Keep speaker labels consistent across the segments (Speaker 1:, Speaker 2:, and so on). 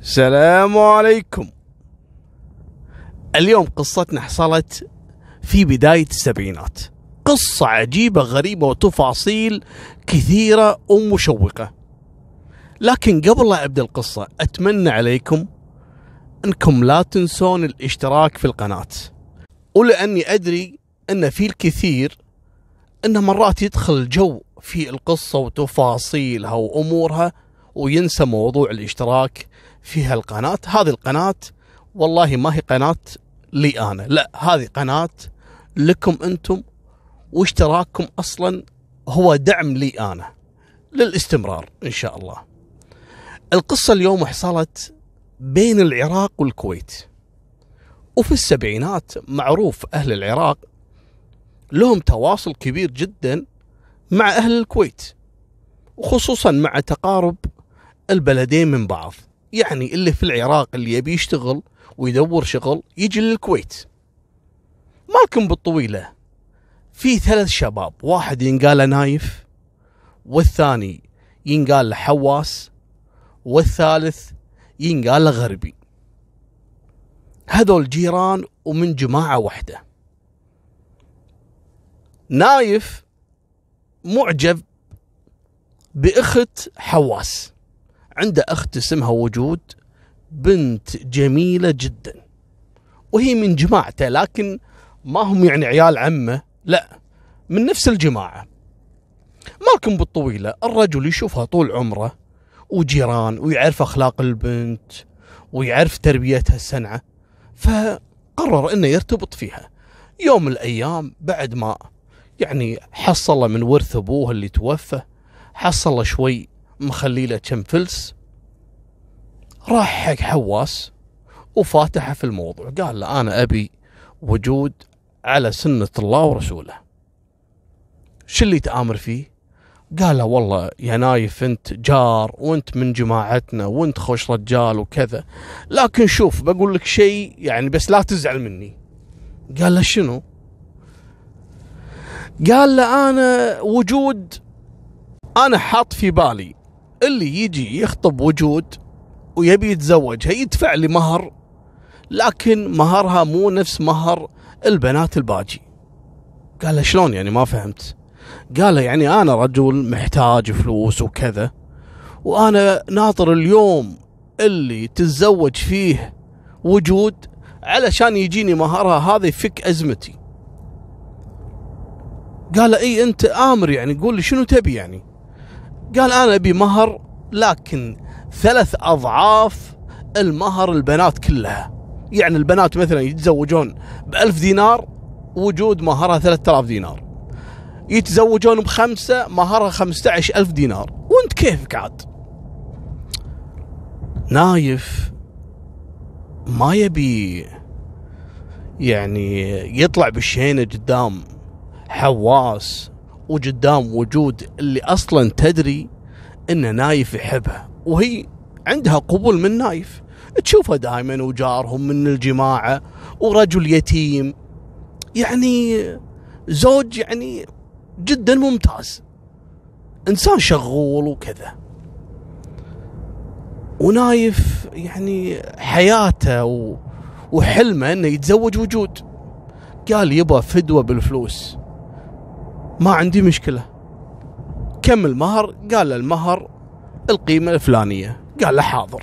Speaker 1: السلام عليكم. اليوم قصتنا حصلت في بداية السبعينات. قصة عجيبة غريبة وتفاصيل كثيرة ومشوقة. لكن قبل لا أبدأ القصة أتمنى عليكم أنكم لا تنسون الاشتراك في القناة. ولأني أدري أن في الكثير أن مرات يدخل الجو في القصة وتفاصيلها وأمورها وينسى موضوع الاشتراك. في هالقناة هذه القناة والله ما هي قناة لي أنا. لا هذه قناة لكم أنتم واشتراككم أصلا هو دعم لي أنا للاستمرار إن شاء الله. القصة اليوم حصلت بين العراق والكويت. وفي السبعينات معروف أهل العراق لهم تواصل كبير جدا مع أهل الكويت وخصوصا مع تقارب البلدين من بعض. يعني اللي في العراق اللي يبي يشتغل ويدور شغل يجي للكويت. مالكم بالطويلة. في ثلاث شباب واحد ينقال له نايف والثاني ينقال حواس والثالث ينقال غربي. هذول جيران ومن جماعة واحدة. نايف معجب بأخت حواس. عنده أخت اسمها وجود بنت جميلة جدا. وهي من جماعته لكن ما هم يعني عيال عمه لا من نفس الجماعة. مالكم بالطويلة الرجل يشوفها طول عمره وجيران ويعرف أخلاق البنت ويعرف تربيتها السنعة فقرر إنه يرتبط فيها. يوم من الأيام بعد ما يعني حصل من ورث أبوه اللي توفى حصل شوي مخلي له كم فلس. راح حق حواس وفاتح في الموضوع. قال له أنا أبي وجود على سنة الله ورسوله. شو اللي تآمر فيه؟ قال له والله يا نايف أنت جار وأنت من جماعتنا وأنت خوش رجال وكذا. لكن شوف بقول لك شيء يعني بس لا تزعل مني. قال له شنو؟ قال له أنا وجود أنا حاط في بالي اللي يجي يخطب وجود ويبي يتزوجها يدفع لي مهر لكن مهرها مو نفس مهر البنات الباجي. قال له شلون يعني؟ ما فهمت. قال له يعني أنا رجل محتاج فلوس وكذا وأنا ناطر اليوم اللي تتزوج فيه وجود علشان يجيني مهرها هذا يفك أزمتي. قال إي أنت آمر يعني قول لي شنو تبي يعني؟ قال أنا أبي مهر لكن ثلاث أضعاف المهر البنات كلها. يعني البنات مثلا يتزوجون بألف دينار وجود مهرها ثلاثة آلاف دينار. يتزوجون بخمسة مهرها خمسة عشر ألف دينار. وأنت كيفك عاد؟ نايف ما يبي يعني يطلع بالشينة قدام حواس. وقدام وجود اللي أصلا تدري ان نايف يحبها وهي عندها قبول من نايف. تشوفه دائما وجارهم من الجماعة ورجل يتيم. يعني زوج يعني جدا ممتاز. إنسان شغول وكذا. ونايف يعني حياته. وحلمه إنه يتزوج وجود. قال يبا فدوة بالفلوس. ما عندي مشكلة. كم المهر؟ قال له المهر القيمة الفلانية. قال له حاضر.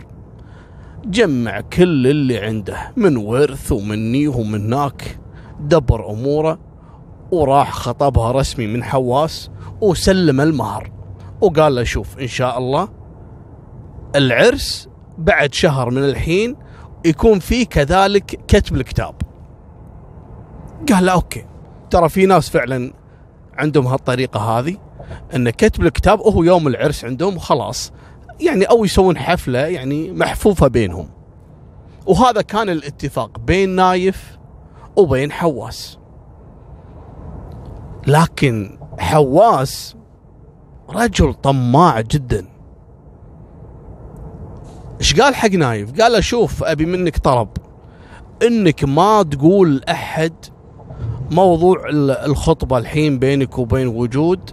Speaker 1: جمع كل اللي عنده من ورث ومني ومناك. دبر أموره وراح خطبها رسمي من حواس وسلم المهر. وقال له شوف إن شاء الله العرس بعد شهر من الحين يكون فيه كذلك كتب الكتاب. قال له أوكي. ترى في ناس فعلا عندهم هالطريقة هذه إن كتب الكتاب هو يوم العرس عندهم وخلاص يعني أو يسوون حفلة يعني محفوفة بينهم. وهذا كان الاتفاق بين نايف وبين حواس. لكن حواس رجل طماع جدا. إيش قال حق نايف؟ قال له شوف أبي منك طلب. إنك ما تقول أحد موضوع الخطبة الحين بينك وبين وجود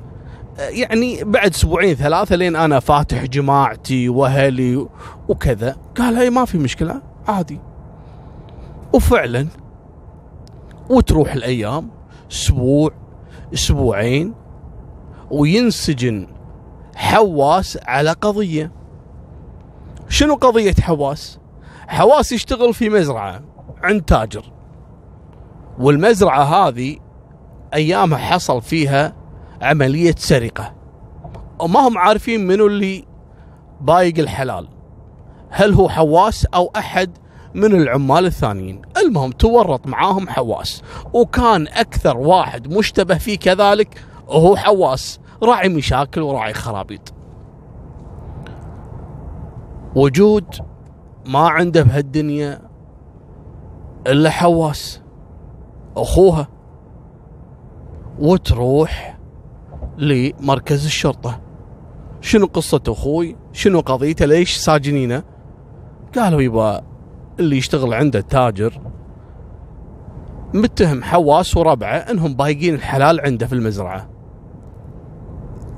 Speaker 1: يعني بعد أسبوعين ثلاثة لين أنا فاتح جماعتي وأهلي وكذا. قال هاي ما في مشكلة عادي. وفعلا وتروح الأيام أسبوع أسبوعين وينسجن حواس على قضية. شنو قضية حواس؟ حواس يشتغل في مزرعة عند تاجر. والمزرعة هذه ايامها حصل فيها عملية سرقة. وما هم عارفين منو اللي بايق الحلال. هل هو حواس أو أحد من العمال الثانيين؟ المهم تورط معاهم حواس. وكان أكثر واحد مشتبه فيه كذلك وهو حواس راعي مشاكل وراعي خرابيط. وجود ما عنده بهالدنيا إلا حواس. أخوها وتروح لمركز الشرطة شنو قصة أخوي؟ شنو قضيته؟ ليش ساجنينه؟ قالوا يبا اللي يشتغل عنده التاجر متهم حواس وربعة إنهم بايقين الحلال عنده في المزرعة.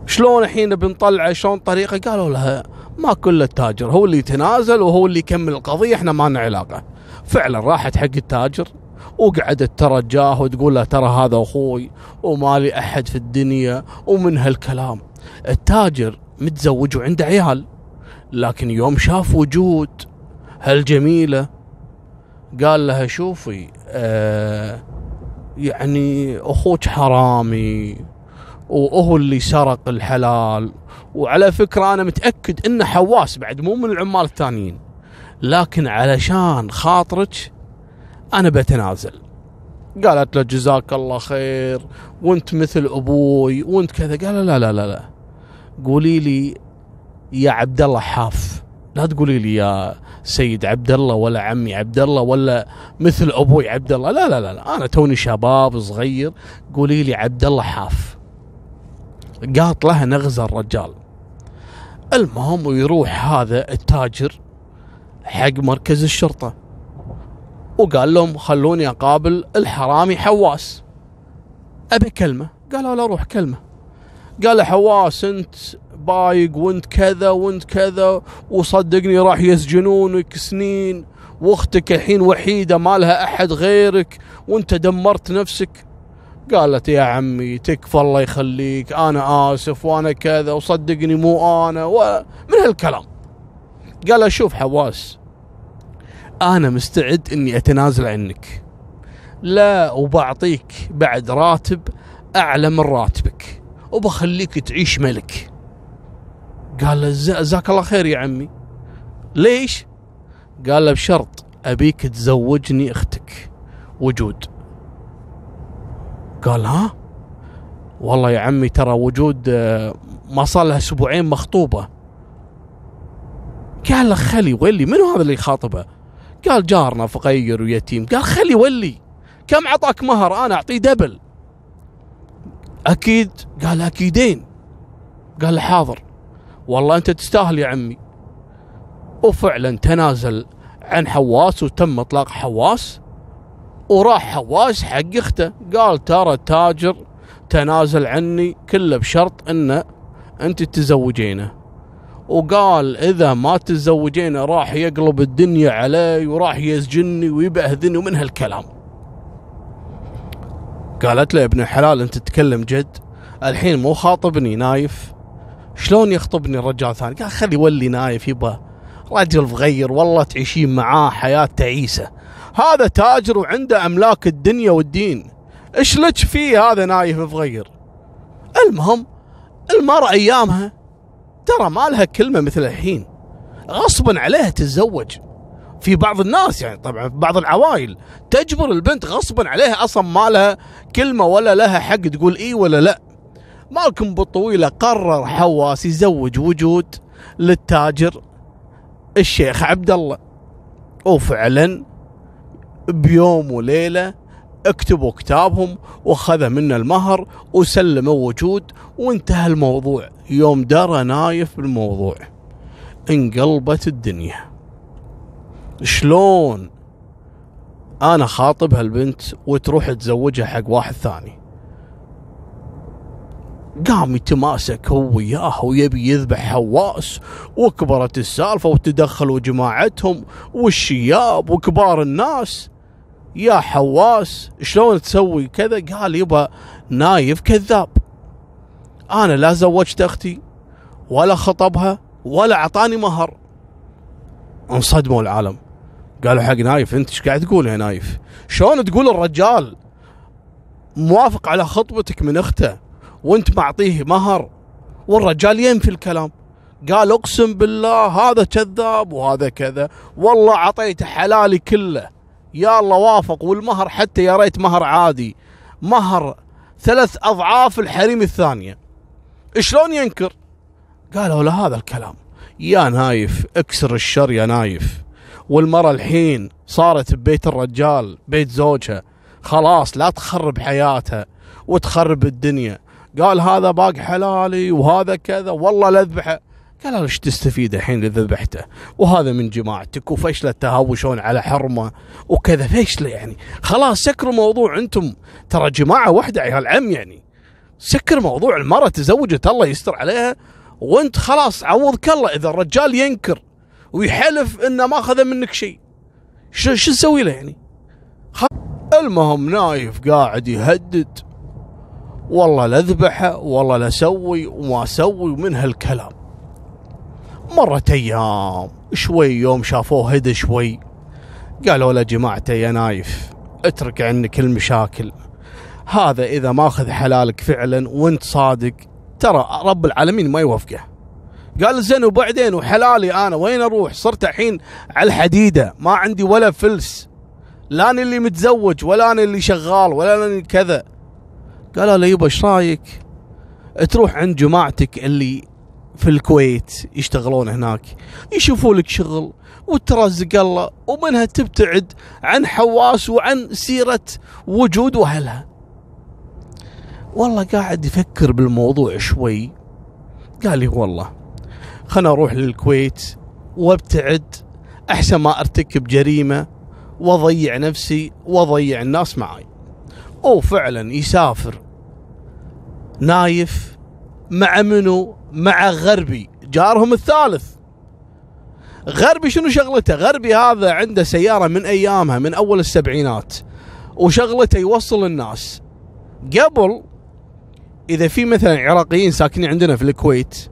Speaker 1: شلون الحين بنطلعه شلون طريقة؟ قالوا لها ما كل التاجر هو اللي يتنازل وهو اللي يكمل القضية إحنا ما لنا علاقة. فعلا راحت حق التاجر وقعدت ترجاه وتقول له ترى هذا أخوي وما لي احد في الدنيا ومن هالكلام. التاجر متزوج وعنده عيال لكن يوم شاف وجود هالجميلة قال لها شوفي آه يعني أخوك حرامي وهو اللي سرق الحلال وعلى فكرة أنا متأكد إنه حواس بعد مو من العمال الثانيين لكن علشان خاطرك أنا بتنازل. قالت له جزاك الله خير وأنت مثل أبوي وأنت كذا. قال لا لا لا لا. قولي لي يا عبد الله حاف. لا تقولي لي يا سيد عبد الله ولا عمي عبد الله ولا مثل أبوي عبد الله. لا لا لا, لا. أنا توني شباب صغير. قولي لي عبد الله حاف. قاط لها نغزة الرجال. المهم ويروح هذا التاجر حق مركز الشرطة. وقال لهم خلوني أقابل الحرامي حواس. أبي كلمة. قالوا لا روح كلمة. قال حواس أنت بايق وأنت كذا وأنت كذا وصدقني راح يسجنونك سنين وأختك الحين وحيدة ما لها أحد غيرك وأنت دمرت نفسك. قالت يا عمي تكفى الله يخليك أنا آسف وأنا كذا وصدقني مو أنا ومن هالكلام. قال شوف حواس أنا مستعد إني أتنازل عنك. لا وبعطيك بعد راتب أعلى من راتبك. وبخليك تعيش ملك. قال له جزاك الله خير يا عمي. ليش؟ قال له بشرط أبيك تزوجني أختك. وجود. قال ها؟ والله يا عمي ترى وجود آه، ما صار لها أسبوعين مخطوبة. قال له خلي ولي منو هذا اللي يخاطبه؟ قال جارنا فقير ويتيم قال خلي ولي كم عطاك مهر؟ أنا أعطيه دبل. أكيد؟ قال أكيدين. قال حاضر. والله أنت تستاهل يا عمي. وفعلا تنازل عن حواس وتم إطلاق حواس. وراح حواس حق أخته. قال ترى التاجر تنازل عني كله بشرط إنه أنت تتزوجينه. وقال إذا ما تتزوجينه راح يقلب الدنيا علي وراح يسجني ويبهذني ومن هالكلام. قالت له ابن الحلال أنت تتكلم جد؟ الحين مو خاطبني نايف. شلون يخطبني الرجال ثاني؟ قال خلي يولي نايف يبا رجل صغير والله تعيشين معاه حياة تعيسة. هذا تاجر وعنده أملاك الدنيا والدين. إيش لك فيه هذا نايف صغير؟ المهم المرأة أيامها ترى ما لها كلمة مثل الحين. غصبا عليها تتزوج. في بعض الناس يعني طبعا في بعض العوائل تجبر البنت غصبا عليها أصلا ما لها كلمة ولا لها حق تقول إي ولا لا. مالكم بالطويلة قرر حواس يزوج وجود للتاجر الشيخ عبد الله. وفعلا بيوم وليلة اكتبوا كتابهم وأخذ منا المهر وسلموا وجود وانتهى الموضوع. يوم درى نايف بالموضوع. انقلبت الدنيا. شلون أنا خاطب هالبنت وتروح تزوجها حق واحد ثاني؟ قام يتماسك هو وياه ويبي يذبح حواس وكبرت السالفة وتدخلوا جماعتهم والشياب وكبار الناس. يا حواس شلون تسوي كذا؟ قال يبا نايف كذاب. أنا لا زوجت أختي ولا خطبها ولا أعطاني مهر. انصدموا العالم. قالوا حق نايف أنت إيش قاعد تقول يا نايف؟ شلون تقول الرجال موافق على خطبتك من أخته وأنت معطيه مهر؟ والرجال ينفي الكلام. قال أقسم بالله هذا كذاب وهذا كذا. والله أعطيته حلالي كله. يا الله وافق والمهر حتى يا ريت مهر عادي. مهر ثلاث أضعاف الحريم الثانية. شلون ينكر؟ قالوا له هذا الكلام. يا نايف اكسر الشر يا نايف. والمرأة الحين صارت ببيت الرجال بيت زوجها. خلاص لا تخرب حياتها وتخرب الدنيا. قال هذا باق حلالي وهذا كذا. والله لا أذبحه. قال إيش تستفيد الحين إذا ذبحته؟ وهذا من جماعتك وفشله تهاوشون على حرمة وكذا فشله يعني. خلاص سكروا موضوع أنتم. ترى جماعة واحدة عيال عم يعني. سكر موضوع المرأة تزوجت الله يستر عليها وأنت خلاص عوضك الله إذا الرجال ينكر ويحلف إنه ما أخذ منك شيء. شو شو تسوي له يعني؟ المهم نايف قاعد يهدد. والله لا اذبحه والله لا أسوي وما أسوي ومن هالكلام. مرت أيام شوي يوم شافوه هدى شوي. قالوا له جماعته يا نايف اترك عنك المشاكل. هذا إذا ماخذ حلالك فعلا وأنت صادق ترى رب العالمين ما يوفقه قال زين وبعدين وحلالي أنا وين أروح؟ صرت الحين على الحديدة ما عندي ولا فلس. لا أنا اللي متزوج ولا أنا اللي شغال ولا أنا اللي كذا. قال له يبا إيش رأيك؟ تروح عند جماعتك اللي في الكويت يشتغلون هناك يشوفوا لك شغل وترزق الله ومنها تبتعد عن حواس وعن سيرة وجود وأهلها والله قاعد يفكر بالموضوع شوي. قال لي والله خلنا أروح للكويت وابتعد أحسن ما أرتكب جريمة وأضيع نفسي وأضيع الناس معي. وفعلا يسافر نايف مع منو؟ مع غربي جارهم الثالث. غربي شنو شغلته؟ غربي هذا عنده سيارة من أيامها من أول السبعينات وشغلته يوصل الناس. قبل إذا في مثلا عراقيين ساكنين عندنا في الكويت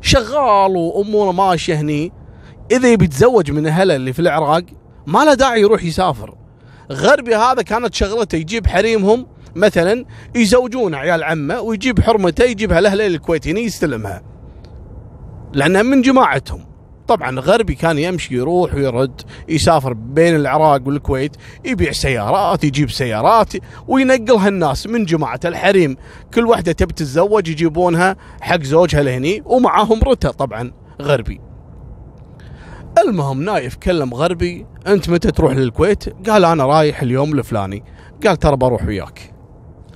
Speaker 1: شغال وأموره ماشية هني إذا يبي يتزوج من أهله اللي في العراق ما له داعي يروح يسافر. غربي هذا كانت شغلته يجيب حريمهم مثلا يزوجون عيال عمه ويجيب حرمته يجيبها لاهله الكويت هنا يستلمها. لأنها من جماعتهم. طبعا غربي كان يمشي يروح ويرد يسافر بين العراق والكويت يبيع سيارات يجيب سيارات وينقلها الناس من جماعة الحريم. كل واحدة تبي تتزوج يجيبونها حق زوجها لهني ومعاهم مرته طبعا غربي. المهم نايف كلم غربي أنت متى تروح للكويت؟ قال أنا رايح اليوم الفلاني. قال ترى بروح وياك.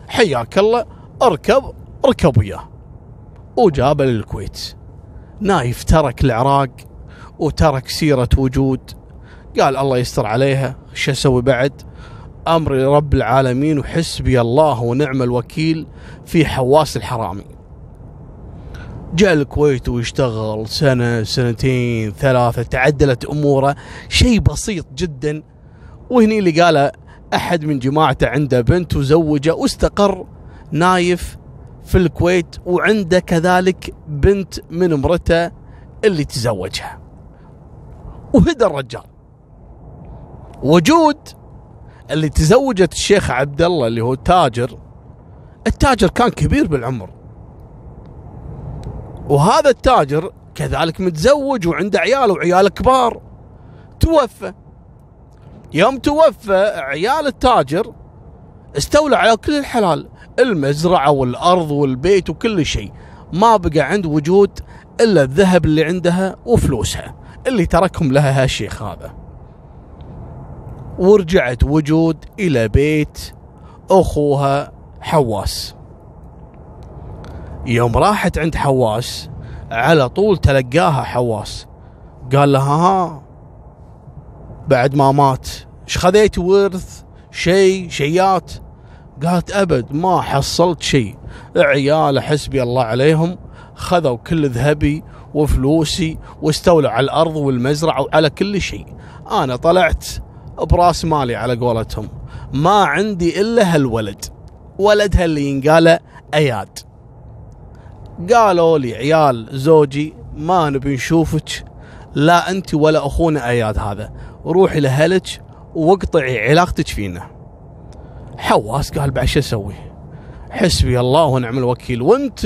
Speaker 1: حياك الله اركب اركب وياه. وجابه للكويت. نايف ترك العراق وترك سيرة وجود. قال الله يستر عليها شو أسوي بعد؟ امري رب العالمين وحسبي الله ونعم الوكيل في حواس الحرامي. جاء الكويت ويشتغل سنة سنتين ثلاثة تعدلت أموره. شيء بسيط جدا. وهني اللي قاله أحد من جماعته عنده بنت وزوجه واستقر نايف في الكويت وعنده كذلك بنت من امرته اللي تزوجها. وهدى الرجال. وجود اللي تزوجت الشيخ عبد الله اللي هو التاجر التاجر كان كبير بالعمر. وهذا التاجر كذلك متزوج وعنده عيال وعيال كبار. توفى. يوم توفى عيال التاجر استولى على كل الحلال المزرعة والأرض والبيت وكل شيء. ما بقى عند وجود إلا الذهب اللي عندها وفلوسها اللي تركهم لها هالشيخ هذا. ورجعت وجود إلى بيت أخوها حواس. يوم راحت عند حواس على طول تلقاها حواس. قال لها ها بعد ما مات إيش خذيت ورث شيء شيات قالت أبد ما حصلت شيء. عيال حسبي الله عليهم خذوا كل ذهبي وفلوسي واستولوا على الأرض والمزرعة وعلى كل شيء. أنا طلعت براس مالي على قولتهم. ما عندي إلا هالولد. ولدها اللي ينقال أياد. قالوا لي عيال زوجي ما نبي نشوفك. لا أنت ولا أخونا أياد هذا. روحي لأهلك واقطعي علاقتك فينا. حواس قال بعد شو أسوي؟ حسبي الله ونعم الوكيل. وأنت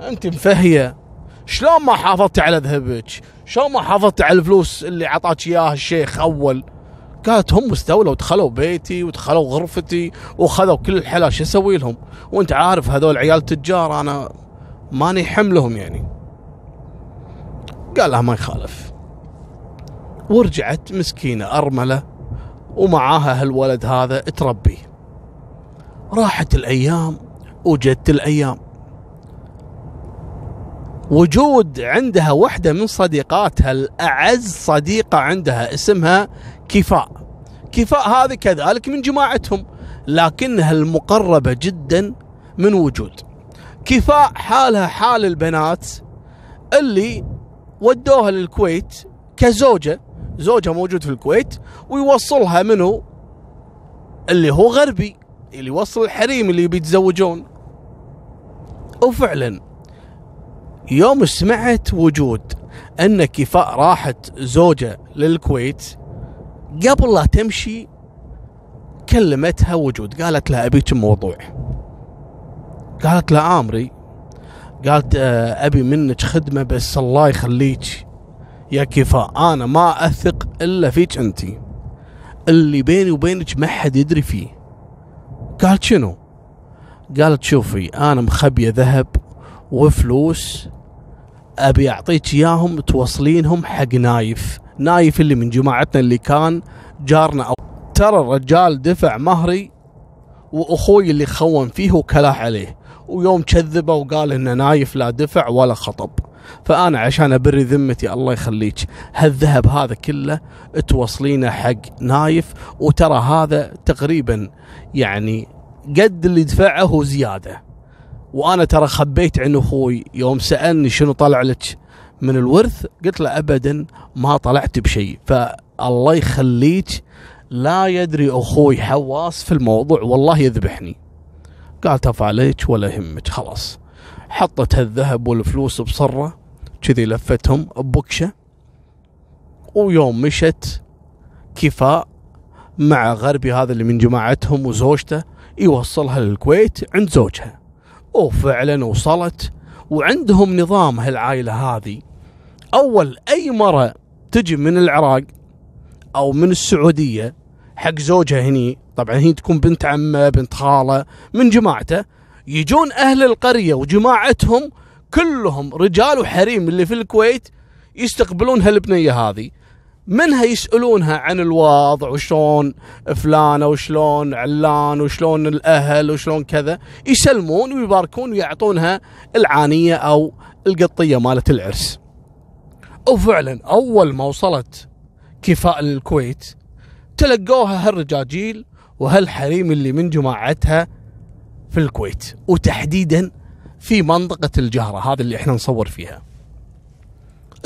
Speaker 1: أنت مفهية. شلون ما حافظتي على ذهبك؟ شلون ما حافظتي على الفلوس اللي عطاك إياها الشيخ أول؟ قالت هم استولوا ودخلوا بيتي ودخلوا غرفتي وخذوا كل الحلا شو أسوي لهم؟ وأنت عارف هذول عيال تجار أنا ماني حملهم يعني. قال لها ما يخالف. ورجعت مسكينة أرملة. ومعاها هالولد هذا تربي. راحت الأيام وجدت الأيام. وجود عندها واحدة من صديقاتها الأعز صديقة عندها اسمها كفاء. كفاء هذه كذلك من جماعتهم لكنها المقربة جدا من وجود. كفاء حالها حال البنات اللي ودوها للكويت كزوجة. زوجها موجود في الكويت ويوصلها منه اللي هو غربي اللي يوصل الحريم اللي بيتزوجون وفعلا يوم سمعت وجود أن كفاء راحت زوجة للكويت قبل لا تمشي كلمتها وجود قالت لها ابيك موضوع. قالت له آمري. قالت آه، أبي منك خدمة بس الله يخليك. يا كفاء أنا ما أثق إلا فيك أنت. اللي بيني وبينك ما حد يدري فيه. قالت شنو؟ قالت شوفي أنا مخبيه ذهب وفلوس أبي أعطيك إياهم توصلينهم حق نايف. نايف اللي من جماعتنا اللي كان جارنا أو ترى الرجال دفع مهري وأخوي اللي خون فيه وكلاه عليه. ويوم كذبه وقال إنه نايف لا دفع ولا خطب. فأنا عشان أبري ذمتي الله يخليك هالذهب هذا كله توصلينه حق نايف وترى هذا تقريبا يعني قد اللي دفعه زيادة. وأنا ترى خبيت عن أخوي يوم سألني شنو طلع لك من الورث قلت له ابدا ما طلعت بشيء. فالله يخليك لا يدري أخوي حواس في الموضوع والله يذبحني. قال تف عليك ولا يهمك خلاص. حطت هالذهب والفلوس بصرة كذي لفتهم ببكشة ويوم مشت كفاء مع غربي هذا اللي من جماعتهم وزوجته يوصلها للكويت عند زوجها. وفعلا وصلت وعندهم نظام هالعائلة هذه. أول أي مرة تجي من العراق أو من السعودية حق زوجها هني طبعا هي تكون بنت عمة بنت خالة من جماعته يجون أهل القرية وجماعتهم كلهم رجال وحريم اللي في الكويت يستقبلون هالبنية هذه. منها يسألونها عن الوضع وشلون فلانة وشلون علان وشلون الأهل وشلون كذا. يسلمون ويباركون ويعطونها العانية أو القطية مالت العرس. وفعلا أول ما وصلت كفاء للكويت تلقوها هالرجاجيل وهالحريم اللي من جماعتها في الكويت. وتحديدا في منطقة الجهرة هذه اللي إحنا نصور فيها.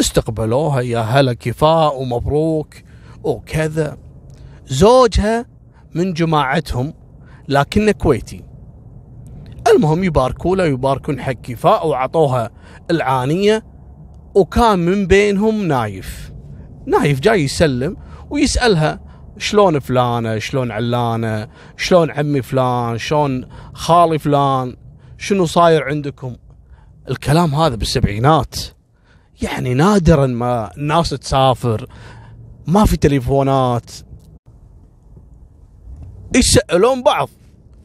Speaker 1: استقبلوها يا هلا كفاء ومبروك وكذا. زوجها من جماعتهم لكنه كويتي. المهم يباركوا له يباركون حق كفاء وعطوها العانية وكان من بينهم نايف. نايف جاي يسلم ويسألها شلون فلانة شلون علانة شلون عمي فلان شلون خالي فلان. شنو صاير عندكم؟ الكلام هذا بالسبعينات. يعني نادرا ما الناس تسافر ما في تليفونات. يسألون بعض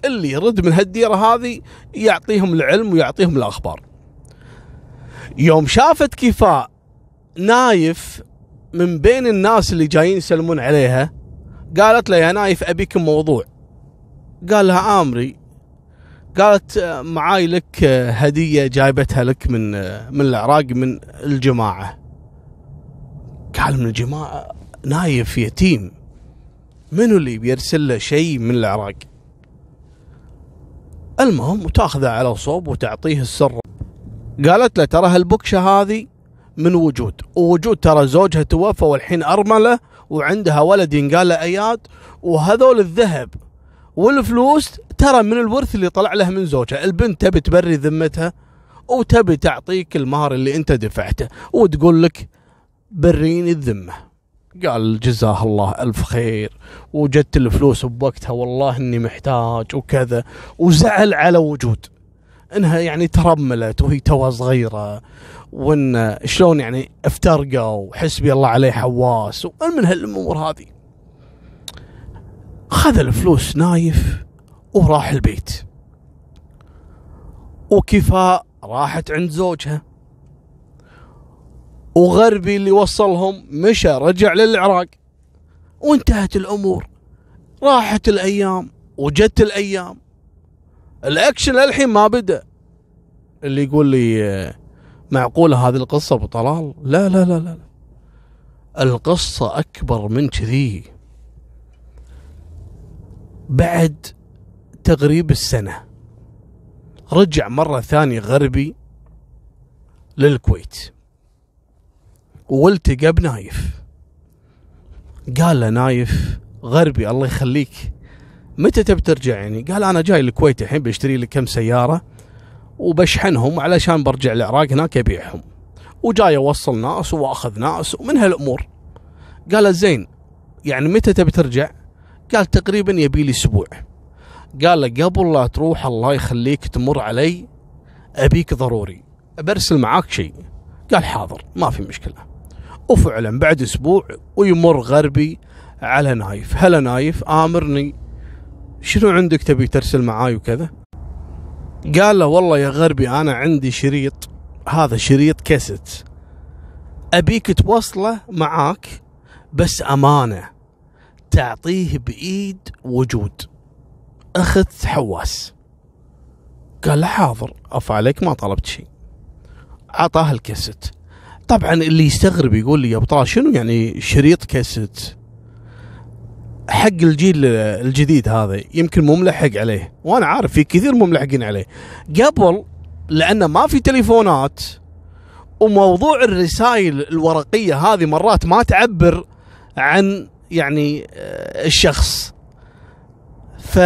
Speaker 1: اللي يرد من هالديرة هذه يعطيهم العلم ويعطيهم الأخبار. يوم شافت كفاء نايف من بين الناس اللي جايين يسلمون عليها قالت له يا نايف أبيك موضوع. قال لها آمري قالت معاي لك هدية جايبتها لك من من العراق من الجماعة. قال من الجماعة؟ نايف يتيم. منو اللي بيرسل له شيء من العراق؟ المهم وتاخذه على صوب وتعطيه السر. قالت له ترى هالبكشة هذه من وجود. ووجود ترى زوجها توفى والحين أرملة وعندها ولد ينقال له أياد وهذول الذهب والفلوس ترى من الورث اللي طلع له من زوجها البنت تبي تبري ذمتها وتبي تعطيك المهر اللي انت دفعته وتقول لك بريني الذمة. قال جزاه الله ألف خير وجدت الفلوس بوقتها والله إني محتاج وكذا وزعل على وجود. إنها يعني ترملت وهي توها صغيرة وإن شلون يعني افترقوا وحسبي الله عليه حواس ومن هالأمور هذه. خذ الفلوس نايف وراح البيت. وكفاء راحت عند زوجها. وغربي اللي وصلهم مشى رجع للعراق. وانتهت الأمور. راحت الأيام وجت الأيام. الأكشن للحين ما بدأ. اللي يقول لي معقولة هذه القصة أبو طلال؟ لا لا لا لا. القصة أكبر من كذي. بعد تغريب السنة. رجع مرة ثانية غربي للكويت. والتقى بنايف. قال له نايف غربي الله يخليك. متى تبي ترجع يعني؟ قال أنا جاي الكويت الحين بشتري لي كم سيارة وبشحنهم علشان برجع العراق هناك أبيعهم. وجاي أوصل ناس وأخذ ناس ومن هالأمور. قال زين يعني متى تبي ترجع؟ قال تقريبا يبي لي أسبوع. قال له قبل لا تروح الله يخليك تمر علي أبيك ضروري برسل معاك شيء. قال حاضر ما في مشكلة. وفعلا بعد أسبوع ويمر غربي على نايف. هلا نايف آمرني. شنو عندك تبي ترسل معاي وكذا? قال له والله يا غربي أنا عندي شريط هذا شريط كاسيت. أبيك توصله معاك بس أمانة تعطيه بإيد وجود. اخذت حواس. قال له حاضر أفا عليك ما طلبت شيء. عطاه الكاسيت. طبعا اللي يستغرب يقول لي يا أبو طلال شنو يعني شريط كاسيت؟ حق الجيل الجديد هذا يمكن مو ملحق عليه. وأنا عارف في كثير مو ملحقين عليه. قبل لأنه ما في تليفونات وموضوع الرسائل الورقية هذه مرات ما تعبر عن يعني آه، الشخص. ف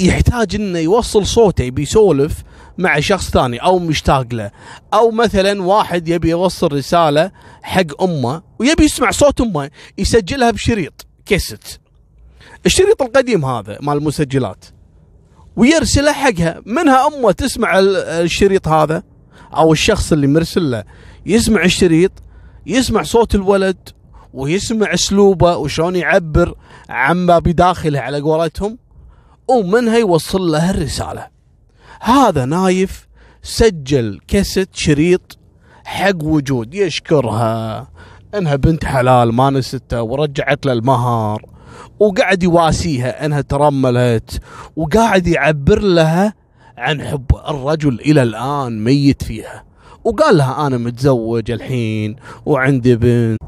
Speaker 1: يحتاج إنه يوصل صوته يبي يسولف مع شخص ثاني أو مشتاق له. أو مثلا واحد يبي يوصل رسالة حق أمه ويبي يسمع صوت أمه يسجلها بشريط كيست الشريط القديم هذا مال المسجلات. ويرسله حقها. منها أمه تسمع الشريط هذا أو الشخص اللي مرسل له. يسمع الشريط يسمع صوت الولد ويسمع أسلوبه وشلون يعبر. عما بداخله على قولتهم ومنها يوصل له الرسالة. هذا نايف سجل كاسيت شريط حق وجود يشكرها. إنها بنت حلال ما نسته ورجعت له المهر وقاعد يواسيها إنها ترملت وقاعد يعبر لها عن حب الرجل إلى الآن ميت فيها. وقال لها أنا متزوج الحين وعندي بنت.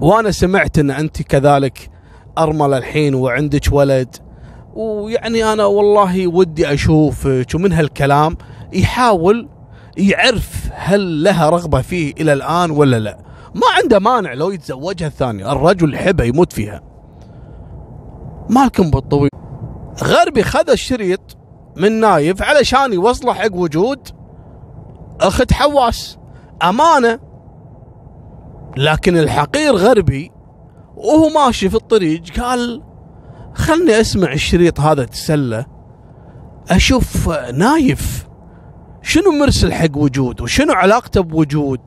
Speaker 1: وأنا سمعت إن أنت كذلك ارمل الحين وعندك ولد. ويعني أنا والله ودي أشوفك ومن هالكلام يحاول يعرف هل لها رغبة فيه إلى الآن ولا لا. ما عنده مانع لو يتزوجها الثانية الرجل يحبها يموت فيها. مالكم بالطويل. غربي خذ الشريط من نايف علشان يوصله حق وجود أخت حواس. أمانة. لكن الحقير غربي وهو ماشي في الطريق قال خلني أسمع الشريط هذا تسلى أشوف نايف شنو مرسل حق وجود وشنو علاقته بوجود.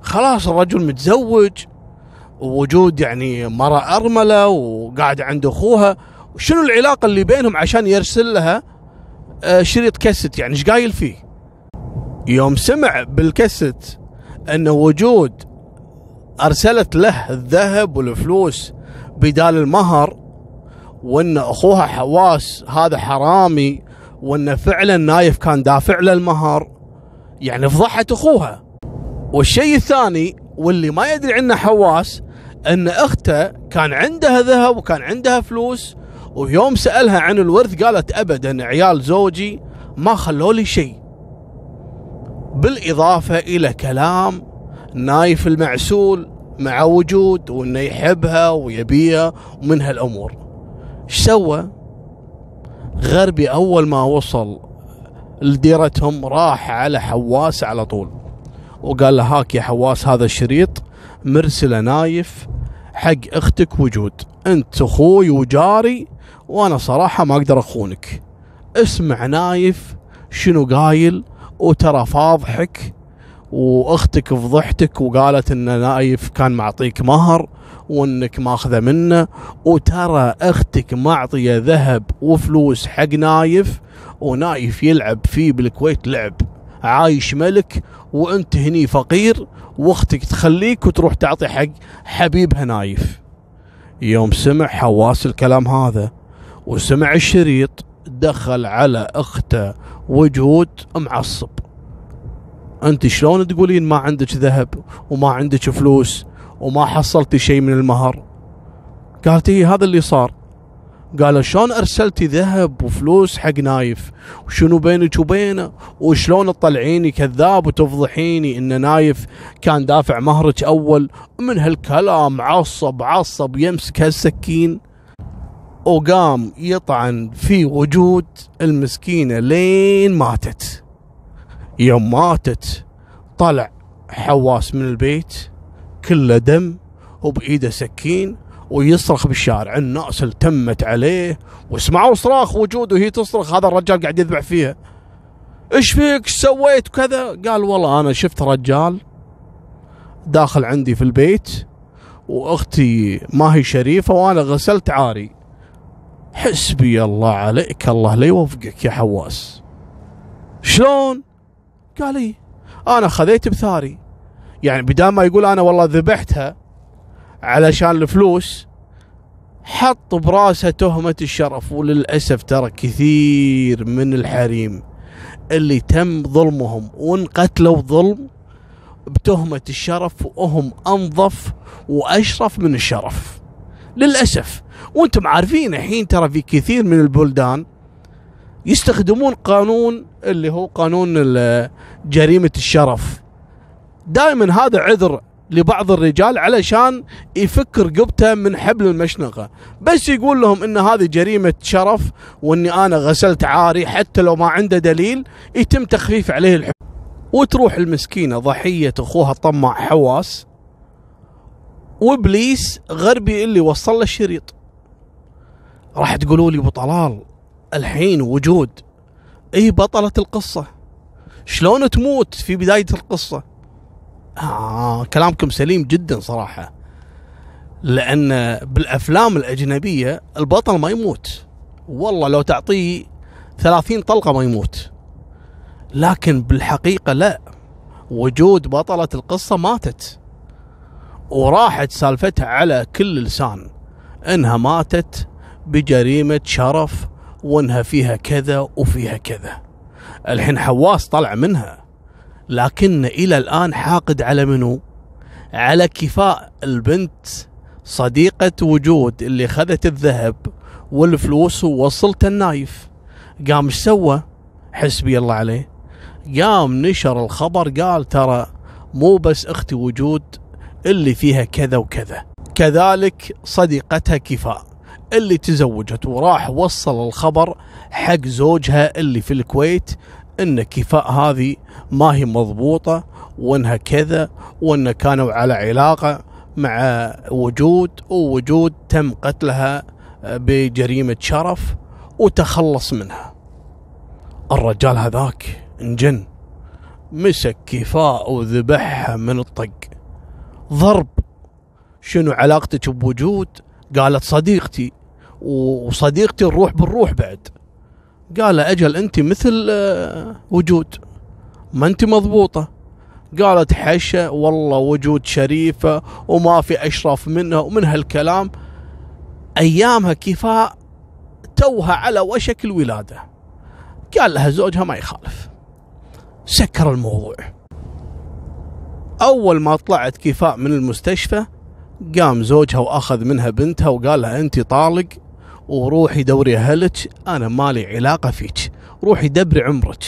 Speaker 1: خلاص الرجل متزوج ووجود يعني مرة أرملة وقاعد عند أخوها وشنو العلاقة اللي بينهم عشان يرسل لها آه، شريط كاسيت يعني إيش قايل فيه؟ يوم سمع بالكاسيت أن وجود أرسلت له الذهب والفلوس بدال المهر وإن أخوها حواس هذا حرامي وإن فعلا نايف كان دافع له المهر. يعني فضحت أخوها. والشيء الثاني واللي ما يدري عنه حواس إن أخته كان عندها ذهب وكان عندها فلوس ويوم سألها عن الورث قالت أبدا عيال زوجي ما خلوا لي شيء. بالإضافة إلى كلام نايف المعسول مع وجود وإنه يحبها ويبيها ومن هالامور إيش سوى؟ غربي أول ما وصل لديرتهم راح على حواس على طول. وقال له هاك يا حواس هذا الشريط مرسله نايف حق أختك وجود. أنت أخوي وجاري وأنا صراحة ما أقدر أخونك. اسمع نايف شنو قايل وترى فاضحك وأختك فضحتك وقالت إن نايف كان معطيك مهر وإنك ماخذة منه. وترى أختك معطية ذهب وفلوس حق نايف ونايف يلعب فيه بالكويت لعب. عايش ملك وأنت هني فقير وأختك تخليك وتروح تعطي حق حبيبها نايف. يوم سمع حواس الكلام هذا وسمع الشريط دخل على أخته وجود معصب. أنت شلون تقولين ما عندك ذهب وما عندك فلوس وما حصلتي شيء من المهر؟ قالت هي هذا اللي صار. قال شلون أرسلتي ذهب وفلوس حق نايف؟ وشنو بينك وبينه؟ وشلون تطلعيني كذاب وتفضحيني إن نايف كان دافع مهرك أول؟ من هالكلام عصب عصب يمسك هالسكين. وقام يطعن في وجود المسكينة لين ماتت. يوم ماتت طلع حواس من البيت كله دم وبإيده سكين ويصرخ بالشارع. الناس التمت عليه وسمعوا صراخ وجوده وهي تصرخ هذا الرجال قاعد يذبح فيها. إيش فيك؟ إيش سويت؟ كذا. قال والله أنا شفت رجال داخل عندي في البيت وأختي ما هي شريفة وأنا غسلت عاري. حسبي الله عليك الله لا يوفقك يا حواس. شلون؟ قال لي أنا خذيت بثاري. يعني بدال ما يقول أنا والله ذبحتها علشان الفلوس حط براسه تهمة الشرف. وللأسف ترى كثير من الحريم اللي تم ظلمهم وانقتلوا ظلم بتهمة الشرف وهم أنظف وأشرف من الشرف. للأسف. وأنتم عارفين الحين ترى في كثير من البلدان يستخدمون قانون اللي هو قانون جريمة الشرف. دائما هذا عذر لبعض الرجال علشان يفك رقبته من حبل المشنقة. بس يقول لهم إن هذه جريمة شرف وإني أنا غسلت عاري حتى لو ما عنده دليل يتم تخفيف عليه الحكم وتروح المسكينة ضحية أخوها الطماع حواس. وإبليس غربي اللي وصل له الشريط. راح تقولوا لي أبو طلال الحين وجود. اي بطلة القصة. شلون تموت في بداية القصة؟ آه كلامكم سليم جدا صراحة. لأن بالأفلام الأجنبية البطل ما يموت. والله لو تعطيه ثلاثين طلقة ما يموت. لكن بالحقيقة لا. وجود بطلة القصة ماتت. وراحت سالفتها على كل لسان. إنها ماتت بجريمة شرف وانها فيها كذا وفيها كذا. الحين حواس طلع منها. لكن إلى الآن حاقد على منو؟ على كفاء البنت صديقة وجود اللي خذت الذهب والفلوس ووصلت النايف. قام إيش سوى؟ حسبي الله عليه. قام نشر الخبر قال ترى مو بس أختي وجود اللي فيها كذا وكذا. كذلك صديقتها كفاء. اللي تزوجت وراح وصل الخبر حق زوجها اللي في الكويت إن كفاء هذه ما هي مضبوطة وإنها كذا وإن كانوا على علاقة مع وجود ووجود تم قتلها بجريمة شرف وتخلص منها. الرجال هذاك انجن مسك كفاء وذبحها من الطق. ضرب. شنو علاقتك بوجود؟ قالت صديقتي. وصديقتي الروح بالروح بعد. قال أجل أنت مثل آه، وجود. ما أنت مضبوطة. قالت حشة والله وجود شريفة وما في أشرف منها ومن هالكلام. أيامها كفاء توها على وشك الولادة. قال لها زوجها ما يخالف. سكر الموضوع. أول ما طلعت كفاء من المستشفى قام زوجها وأخذ منها بنتها وقال لها أنت طالق وروحي دوري أهلك أنا مالي علاقة فيك. روحي دبري عمرك.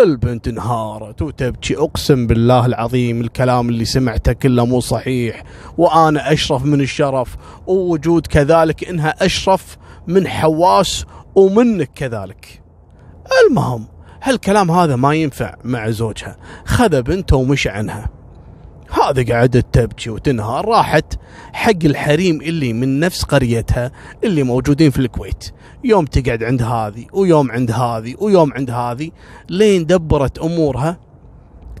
Speaker 1: البنت انهارت وتبكي أقسم بالله العظيم الكلام اللي سمعته كله مو صحيح. وأنا أشرف من الشرف ووجود كذلك إنها أشرف من حواس ومنك كذلك. المهم هالكلام هذا ما ينفع مع زوجها. خذ بنته ومشى عنها. هذا قعدت تبكي وتنهار راحت حق الحريم اللي من نفس قريتها اللي موجودين في الكويت. يوم تقعد عند هذه ويوم عند هذه ويوم عند هذه لين دبرت أمورها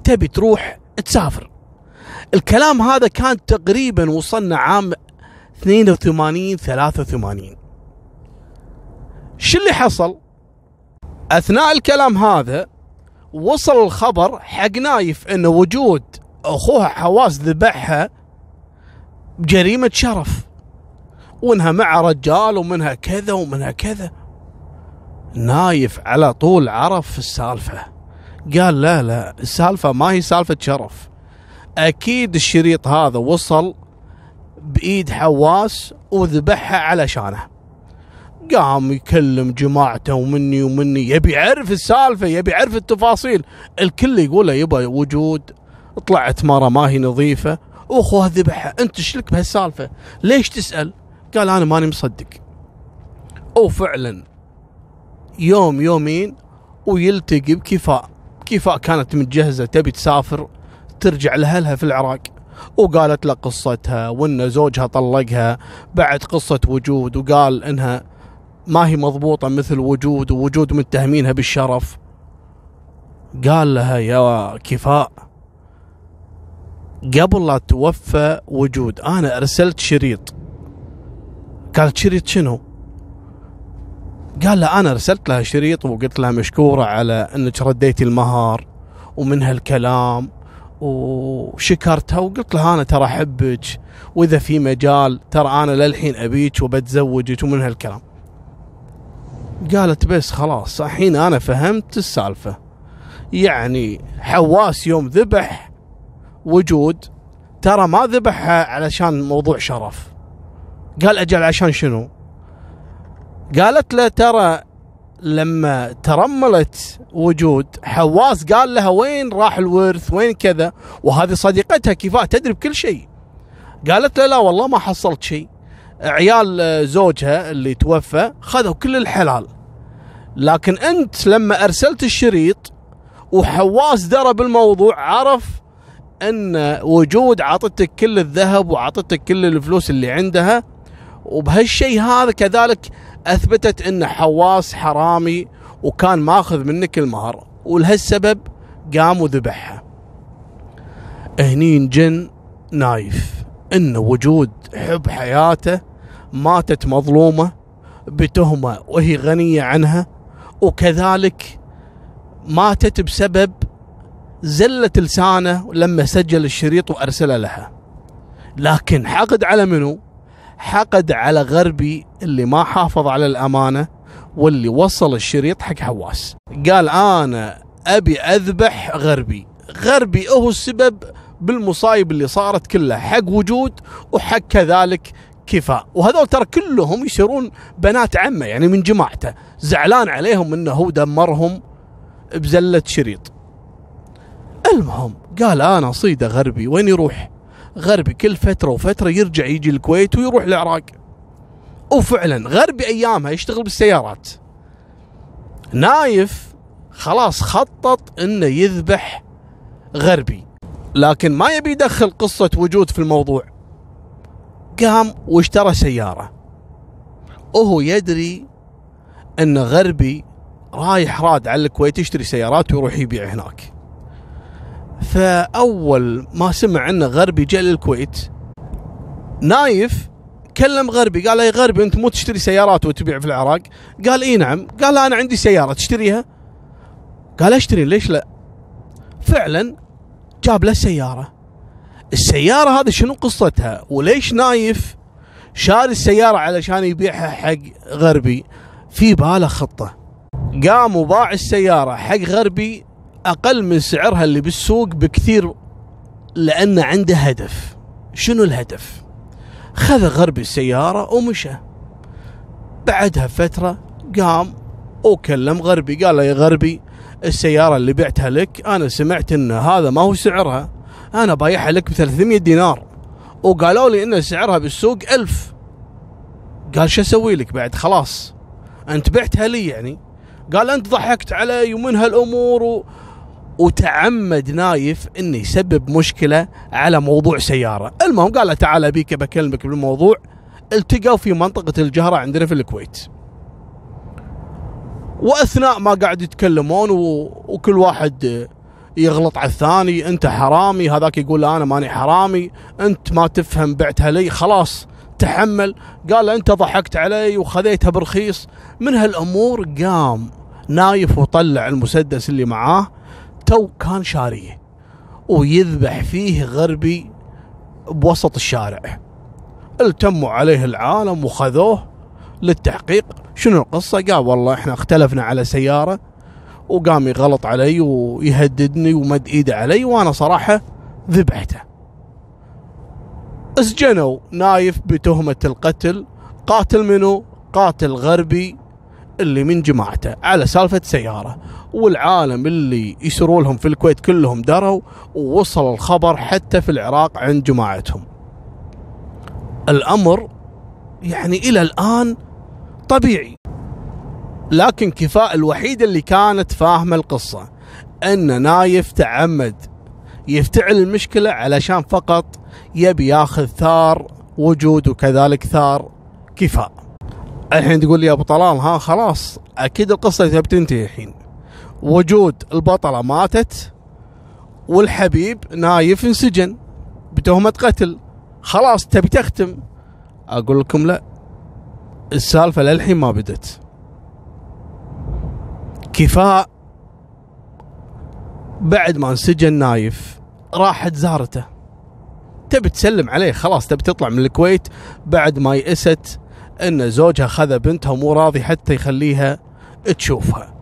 Speaker 1: تبي تروح تسافر. الكلام هذا كان تقريبا وصلنا عام 82 83 شو اللي حصل؟ أثناء الكلام هذا وصل الخبر حق نايف إنه وجود أخوها حواس ذبحها بجريمه شرف. وإنها مع رجال ومنها كذا ومنها كذا. نايف على طول عرف السالفة. قال لا لا السالفة ما هي سالفة شرف. أكيد الشريط هذا وصل بإيد حواس وذبحها علشانه قام يكلم جماعته ومني ومني يبي يعرف السالفة يبي يعرف التفاصيل. الكل يقول له يبا وجود. طلعت مرة ما هي نظيفة. واخوها ذبحها. أنت شلك بهالسالفة؟ ليش تسأل؟ قال أنا ماني مصدق. وفعلا يوم يومين ويلتقي بكفاء. كفاء كانت متجهزة تبي تسافر ترجع لأهلها في العراق. وقالت له قصتها وإن زوجها طلقها. بعد قصة وجود وقال إنها ما هي مضبوطة مثل وجود ووجود متهمينها بالشرف. قال لها يا كفاء قبل لا توفى وجود أنا أرسلت شريط قالت شريط شنو؟ قال له أنا أرسلت لها شريط وقلت لها مشكورة على أنك رديتي المهر ومن هالكلام وشكرتها وقلت لها أنا ترى أحبك وإذا في مجال ترى أنا للحين أبيك وبتزوجك ومن هالكلام. قالت بس خلاص الحين أنا فهمت السالفة. يعني حواس يوم ذبح وجود ترى ما ذبحها علشان موضوع شرف. قال أجل عشان شنو؟ قالت له ترى لما ترملت وجود حواس قال لها وين راح الورث؟ وين كذا؟ وهذه صديقتها كفاء تدري بكل شيء. قالت له لا والله ما حصلت شيء. عيال زوجها اللي توفى خذوا كل الحلال. لكن أنت لما أرسلت الشريط وحواس درى بالموضوع عرف أن وجود عطتك كل الذهب وعطتك كل الفلوس اللي عندها وبهالشيء هذا كذلك أثبتت أن حواس حرامي وكان ماخذ منك المهر ولهالسبب قام وذبحها هني انجن نايف أن وجود حب حياته ماتت مظلومة بتهمة وهي غنية عنها وكذلك ماتت بسبب زلة لسانه لما سجل الشريط وارسله لها. لكن حقد على منو؟ حقد على غربي اللي ما حافظ على الأمانة واللي وصل الشريط حق حواس. قال أنا أبي أذبح غربي. غربي هو السبب بالمصايب اللي صارت كلها حق وجود وحق كذلك كفاء. وهذول ترى كلهم يصيرون بنات عمه يعني من جماعته. زعلان عليهم إنه هو دمرهم بزلة شريط. المهم قال أنا صيده غربي وين يروح؟ غربي كل فترة وفترة يرجع يجي الكويت ويروح العراق. وفعلا غربي أيامها يشتغل بالسيارات. نايف خلاص خطط إنه يذبح غربي لكن ما يبي يدخل قصة وجود في الموضوع. قام واشترى سيارة. وهو يدري إن غربي رايح راد على الكويت يشتري سيارات ويروح يبيع هناك. فأول ما سمع انه غربي جاء للكويت. نايف كلم غربي قال يا غربي أنت مو تشتري سيارات وتبيع في العراق؟ قال إي نعم. قال أنا عندي سيارة تشتريها؟ قال أشتري ليش لا؟ فعلا جاب له سيارة. السيارة هذه شنو قصتها؟ وليش نايف شاري السيارة علشان يبيعها حق غربي؟ في باله خطة. قام وباع السيارة حق غربي أقل من سعرها اللي بالسوق بكثير لأنه عنده هدف. شنو الهدف؟ خذ غربي السيارة ومشى. بعدها فترة قام وكلم غربي قال له يا غربي السيارة اللي بعتها لك أنا سمعت أن هذا ما هو سعرها أنا بايعها لك ب 300 دينار. وقالوا لي أن سعرها بالسوق ألف. قال شو أسوي لك بعد؟ خلاص. أنت بعتها لي يعني. قال أنت ضحكت علي ومن هالأمور و... وتعمد نايف إنه يسبب مشكلة على موضوع سيارة، المهم قال له تعال أبيك بكلمك بالموضوع. التقوا في منطقة الجهرة عندنا في الكويت. وأثناء ما قاعد يتكلمون و... وكل واحد يغلط على الثاني أنت حرامي هذاك يقول أنا ماني حرامي أنت ما تفهم بعتها لي خلاص تحمل. قال أنت ضحكت علي وخذيتها برخيص من هالأمور قام نايف وطلع المسدس اللي معاه. تو كان شاريه ويذبح فيه غربي بوسط الشارع. التموا عليه العالم وخذوه للتحقيق. شنو القصة؟ قال والله إحنا اختلفنا على سيارة وقام يغلط علي ويهددني ومد إيده علي وأنا صراحة ذبحته. أسجنوا نايف بتهمة القتل. قاتل منه قاتل غربي اللي من جماعته على سالفة سيارة والعالم اللي يسروا لهم في الكويت كلهم دروا ووصل الخبر حتى في العراق عند جماعتهم. الأمر يعني إلى الآن طبيعي لكن كفاء الوحيدة اللي كانت فاهمة القصة أن نايف تعمد يفتعل المشكلة علشان فقط يبي ياخذ ثار وجود وكذلك ثار كفاء الحين تقول لي يا أبو طلال ها خلاص أكيد القصة تبي تنتهي الحين. وجود البطلة ماتت والحبيب نايف انسجن بتهمة قتل. خلاص تبي تختم؟ أقول لكم لا السالفة للحين ما بدت كفاء بعد ما انسجن نايف راحت زارته تبي تسلم عليه خلاص تبي تطلع من الكويت بعد ما يئست إن زوجها خذ بنتها ومو راضي حتى يخليها تشوفها.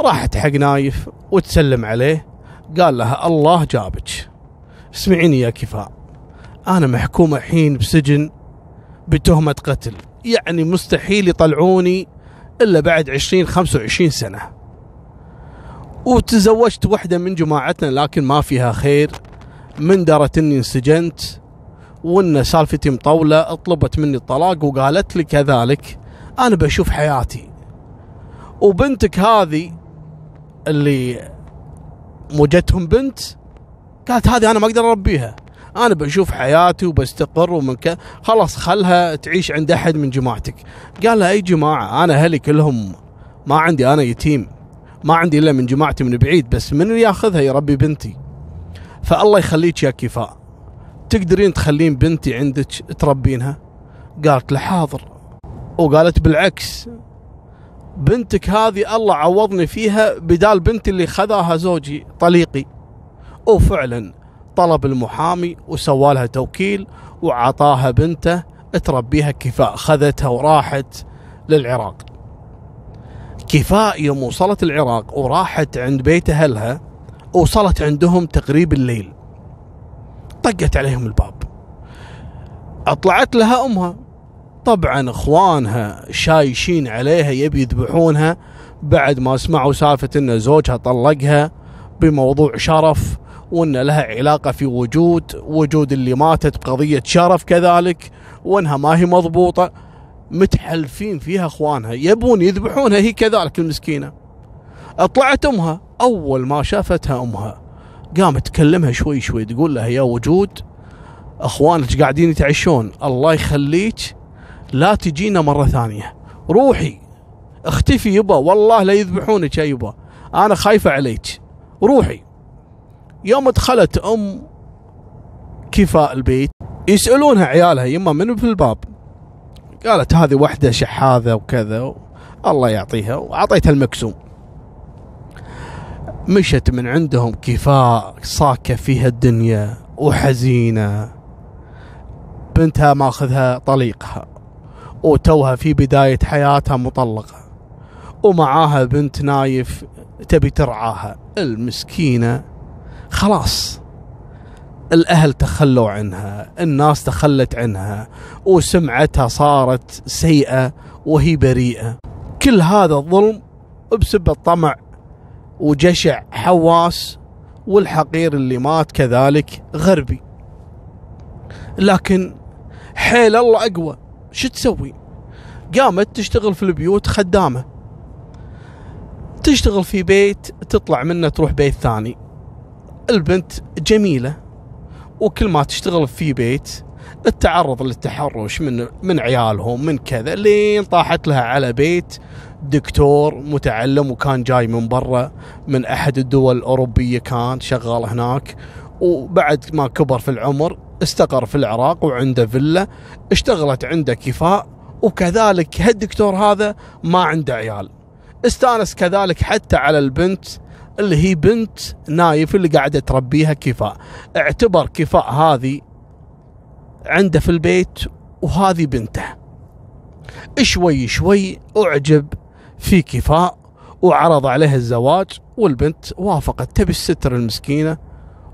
Speaker 1: راحت حق نايف وتسلم عليه قال لها الله جابك. اسمعيني يا كفاء أنا محكوم الحين بسجن بتهمة قتل. يعني مستحيل يطلعوني إلا بعد 20 25 سنة. وتزوجت واحدة من جماعتنا لكن ما فيها خير. من درت إني انسجنت وإن سالفتي مطولة طلبت مني الطلاق وقالت لي كذلك أنا بشوف حياتي. وبنتك هذه اللي موجتهم بنت قالت هذه أنا ما أقدر أربيها. أنا بشوف حياتي وبستقر ومن ك... خلاص خلها تعيش عند أحد من جماعتك. قال لها أي جماعة؟ أنا أهلي كلهم ما عندي أنا يتيم ما عندي إلا من جماعتي من بعيد بس من ياخذها يربي بنتي؟ فالله يخليك يا كفاء. تقدرين تخلين بنتي عندك تربينها؟ قالت له حاضر. وقالت بالعكس. بنتك هذه الله عوضني فيها بدال بنتي اللي خذاها زوجي طليقي. وفعلا طلب المحامي وسوالها توكيل وعطاها بنته تربيها كفاء. خذتها وراحت للعراق. كفاء يوم وصلت العراق وراحت عند بيت أهلها وصلت عندهم تقريب الليل. طقت عليهم الباب. أطلعت لها أمها. طبعا إخوانها شايشين عليها يبي يذبحونها. بعد ما سمعوا سالفة إن زوجها طلقها بموضوع شرف وإن لها علاقة في وجود وجود اللي ماتت بقضية شرف كذلك وإنها ما هي مضبوطة. متحلفين فيها إخوانها يبون يذبحونها هي كذلك المسكينة. أطلعت أمها أول ما شافتها أمها قامت تكلمها شوي شوي تقول لها يا وجود أخوانك قاعدين يتعشون الله يخليك لا تجينا مرة ثانية. روحي اختفي يبا والله لا يذبحونك يا يبا أنا خايفة عليك. روحي. يوم دخلت أم كفاء البيت يسألونها عيالها يما من في الباب؟ قالت هذه وحدة شحاذة وكذا الله يعطيها وأعطيتها المكسوم. مشت من عندهم كفاء صاكة فيها الدنيا وحزينة. بنتها ماخذها طليقها وتوها في بداية حياتها مطلقة ومعاها بنت نايف تبي ترعاها. المسكينة خلاص الأهل تخلوا عنها الناس تخلت عنها وسمعتها صارت سيئة وهي بريئة. كل هذا الظلم بسبب الطمع وجشع حواس والحقير اللي مات كذلك غربي. لكن حيل الله أقوى شو تسوي؟ قامت تشتغل في البيوت خدامة. تشتغل في بيت تطلع منه تروح بيت ثاني. البنت جميلة وكل ما تشتغل في بيت التعرض للتحرش من من عيالهم من كذا. لين طاحت لها على بيت دكتور متعلم وكان جاي من برا من أحد الدول الأوروبية كان شغال هناك. وبعد ما كبر في العمر استقر في العراق وعنده فيلا. اشتغلت عنده كفاء وكذلك هالدكتور هذا ما عنده عيال. استانس كذلك حتى على البنت اللي هي بنت نايف اللي قاعدة تربيها كفاء. اعتبر كفاء هذه عنده في البيت وهذه بنته. شوي شوي أعجب في كفاء وعرض عليها الزواج والبنت وافقت. تبي الستر المسكينة؟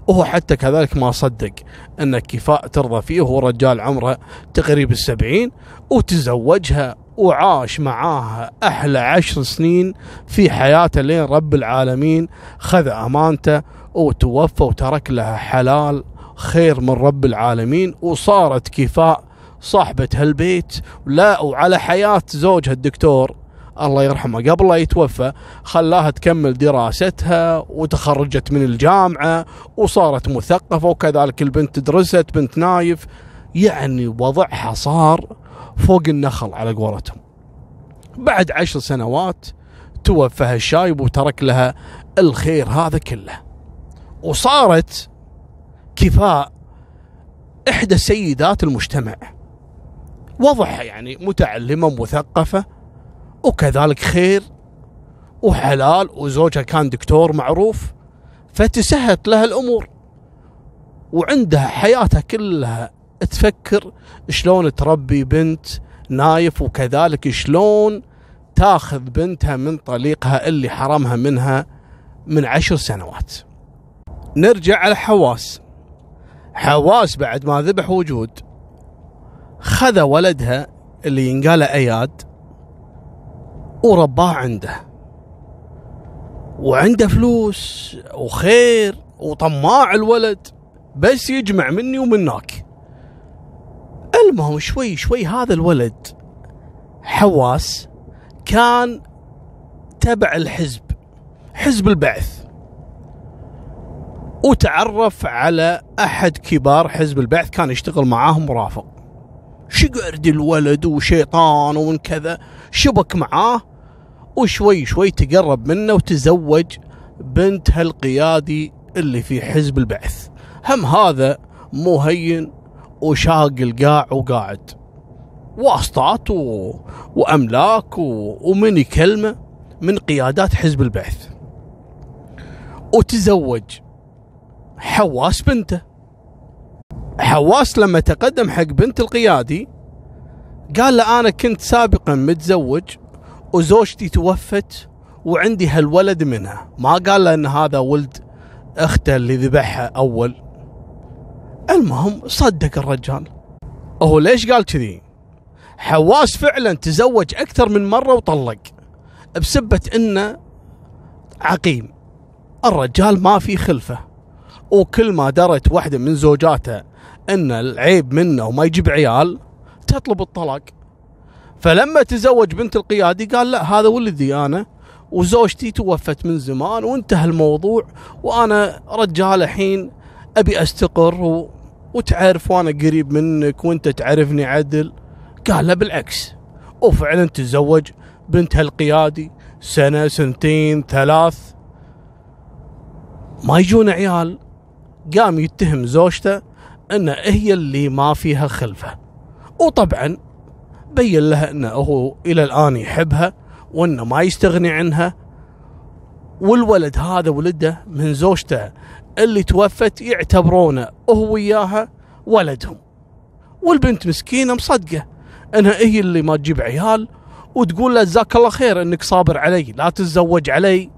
Speaker 1: وهو حتى كذلك ما صدق أن كفاء ترضى فيه. وهو رجال عمره تقريب السبعين وتزوجها وعاش معاها أحلى عشر سنين في حياته لين رب العالمين خذ أمانته وتوفى وترك لها حلال خير من رب العالمين. وصارت كفاء صاحبة هالبيت. لا وعلى حياة زوجها الدكتور الله يرحمه. قبل لا يتوفى خلاها تكمل دراستها وتخرجت من الجامعة وصارت مثقفة وكذلك البنت درست بنت نايف. يعني وضعها صار فوق النخل على قولتهم. بعد عشر سنوات توفى هالشايب وترك لها الخير هذا كله. وصارت كفاء إحدى سيدات المجتمع. وضعها يعني متعلمة مثقفة وكذلك خير وحلال وزوجها كان دكتور معروف فتسهت لها الأمور. وعندها حياتها كلها تفكر شلون تربي بنت نايف وكذلك شلون تاخذ بنتها من طليقها اللي حرمها منها من عشر سنوات. نرجع على حواس. حواس بعد ما ذبح وجود. خذ ولدها اللي ينقال أياد. ورباه عنده. وعنده فلوس وخير وطماع الولد بس يجمع مني ومنك. المهم شوي شوي هذا الولد حواس كان تبع الحزب حزب البعث. وتعرف على أحد كبار حزب البعث كان يشتغل معاهم مرافق. شقرد الولد وشيطان ومن كذا شبك معاه وشوي شوي تقرب منه وتزوج بنت هالقيادي اللي في حزب البعث. هم هذا مو هين وشاق القاع وقاعد. واسطات و... واملاك و... ومن يكلمه من قيادات حزب البعث. وتزوج حواس بنته. حواس لما تقدم حق بنت القيادي قال له أنا كنت سابقا متزوج وزوجتي توفت وعندي هالولد منها. ما قال له إن هذا ولد أخته اللي ذبحها أول. المهم صدق الرجال. هو ليش قال كذي؟ حواس فعلا تزوج أكثر من مرة وطلق بسبة إنه عقيم. الرجال ما في خلفه. وكل ما درت واحدة من زوجاته إن العيب منه وما يجيب عيال تطلب الطلاق. فلما تزوج بنت القيادي قال لا هذا ولدي أنا وزوجتي توفت من زمان وانتهى الموضوع وأنا رجال الحين أبي أستقر و... وتعرف وأنا قريب منك وأنت تعرفني عدل. قال لا بالعكس. وفعلا تزوج بنت هالقيادي سنة سنتين ثلاث. ما يجون عيال. قام يتهم زوجته إن هي اللي ما فيها خلفة. وطبعا بين لها إنه هو إلى الآن يحبها وإنه ما يستغني عنها. والولد هذا ولده من زوجته اللي توفت يعتبرونه هو وياها ولدهم. والبنت مسكينة مصدقة. انها هي اللي ما تجيب عيال وتقول له جزاك الله خير إنك صابر علي لا تتزوج علي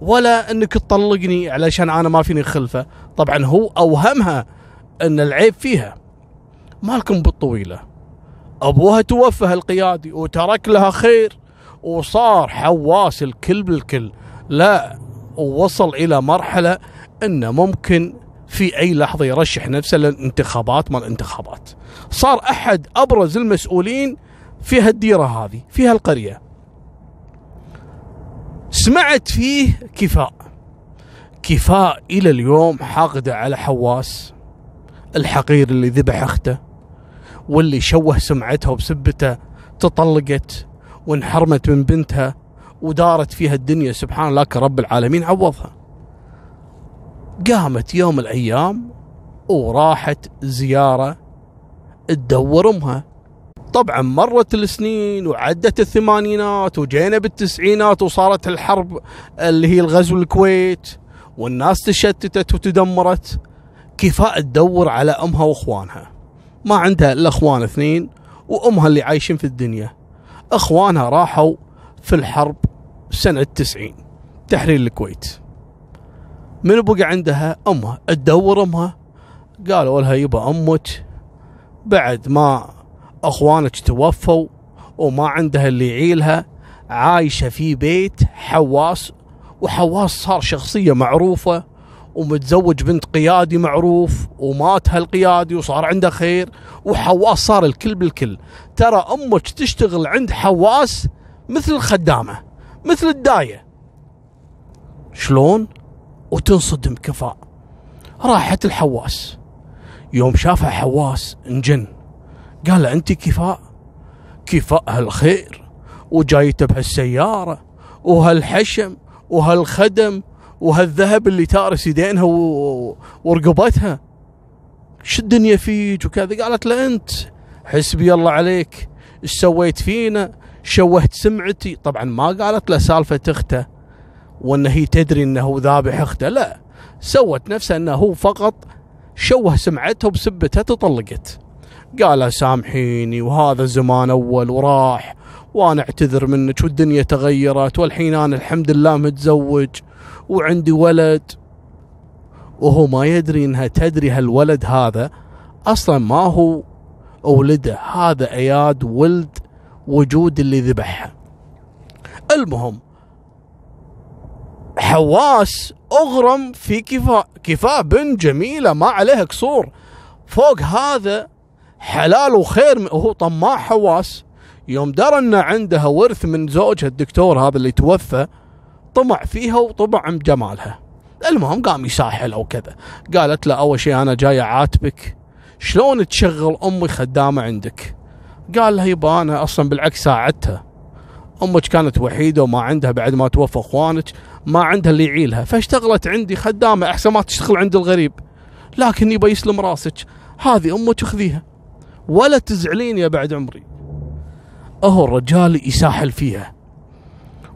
Speaker 1: ولا إنك تطلقني علشان أنا ما فيني خلفة. طبعا هو أوهمها إن العيب فيها. مالكم بالطويلة. أبوها توفى القيادي وترك لها خير وصار حواس الكل بالكل. لا ووصل إلى مرحلة إنه ممكن في أي لحظة يرشح نفسه للانتخابات مال الانتخابات صار أحد أبرز المسؤولين في هالديرة هذه في هالقرية. سمعت فيه كفاء. كفاء إلى اليوم حاقدة على حواس الحقير اللي ذبح أخته. واللي شوه سمعتها بسبته تطلقت وانحرمت من بنتها ودارت فيها الدنيا سبحان الله كرب العالمين عوضها. قامت يوم من الأيام وراحت زيارة تدور امها طبعا مرت السنين وعدت الثمانينات وجينا بالتسعينات وصارت الحرب اللي هي الغزو الكويت والناس تشتتت وتدمرت. كفاء تدور على أمها وأخوانها. ما عندها إلا إخوان اثنين وأمها اللي عايشين في الدنيا. إخوانها راحوا في الحرب سنة 90 تحرير الكويت. من بقى عندها أمها؟ تدور أمها؟ قالوا لها يبا أمك. بعد ما إخوانك توفوا وما عندها اللي يعيلها عايشة في بيت حواس وحواس صار شخصية معروفة. ومتزوج بنت قيادي معروف ومات هالقيادي وصار عنده خير وحواس صار الكل بالكل. ترى أمك تشتغل عند حواس مثل الخدامة مثل الداية. شلون؟ وتنصدم كفاء راحت الحواس. يوم شافها حواس انجن. قال أنت كفاء كفاء هالخير وجايته بهالسيارة وهالحشم وهالخدم وهالذهب اللي تارس يدينها ورقبتها. شو الدنيا فيك وكذا؟ قالت له أنت حسبي الله عليك إيش سويت فينا؟ شوهت سمعتي. طبعا ما قالت له سالفة أخته وأن هي تدري أنه ذابح أخته لا. سوت نفسها أنه هو فقط شوه سمعتها وبسبتها تطلقت. قال سامحيني وهذا زمان أول وراح وأنا أعتذر منك والدنيا تغيرت والحين أنا الحمد لله متزوج. وعندي ولد. وهو ما يدري إنها تدري هالولد هذا أصلا ما هو ولده هذا أياد ولد وجود اللي ذبحها. المهم حواس أغرم في كفاء كفاء بنت جميلة ما عليها قصور. فوق هذا حلال وخير وهو طماع حواس. يوم درى ان عندها ورث من زوجها الدكتور هذا اللي توفى طمع فيها وطمع بجمالها المهم قام يساحل أو كذا. قالت له اول شيء أنا جاي اعاتبك شلون تشغل امي خدامة عندك؟ قال لها يبا أنا أصلا بالعكس ساعدتها. أمك كانت وحيدة وما عندها بعد ما توفى اخوانك ما عندها اللي يعيلها فاشتغلت عندي خدامة احسن ما تشتغل عند الغريب. لكن يبا يسلم راسك هذه أمك خذيها ولا تزعلين يا بعد عمري. اهو الرجال يساحل فيها.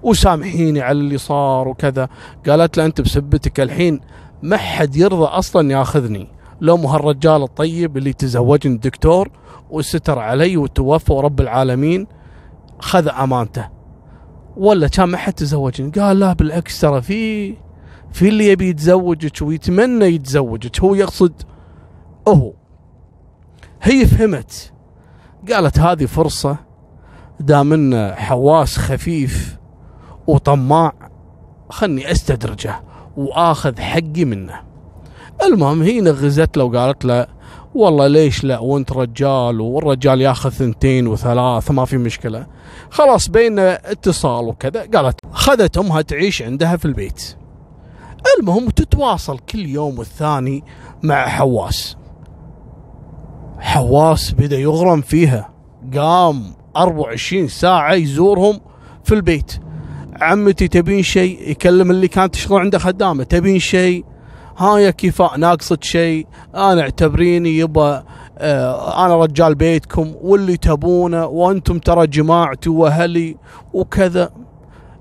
Speaker 1: وسامحيني على اللي صار وكذا. قالت له أنت بسبتك الحين ما حد يرضى أصلا ياخذني. لو مو هالرجال الطيب اللي تزوجني الدكتور وستر علي وتوفى ورب العالمين خذ أمانته. ولا كان ما حد تزوجني. قال لا بالعكس ترى في في اللي يبي يتزوجك ويتمنى يتزوجك هو يقصد هو. هي فهمت. قالت هذه فرصة دام إنه حواس خفيف وطماع خلني أستدرجه وآخذ حقي منه. المهم هي نغزت له وقالت له والله ليش لا؟ وأنت رجال والرجال ياخذ ثنتين وثلاث ما في مشكلة. خلاص بيننا اتصال وكذا قالت خذت امها تعيش عندها في البيت. المهم تتواصل كل يوم والثاني مع حواس. حواس بدأ يغرم فيها. قام 24 ساعة يزورهم في البيت. عمتي تبين شيء يكلم اللي كانت تشتغل عنده خدامة تبين شيء. ها يا كفاء ناقصك شيء. أنا اعتبريني يبا آه أنا رجال بيتكم واللي تبونه وأنتم ترى جماعتي وأهلي وكذا.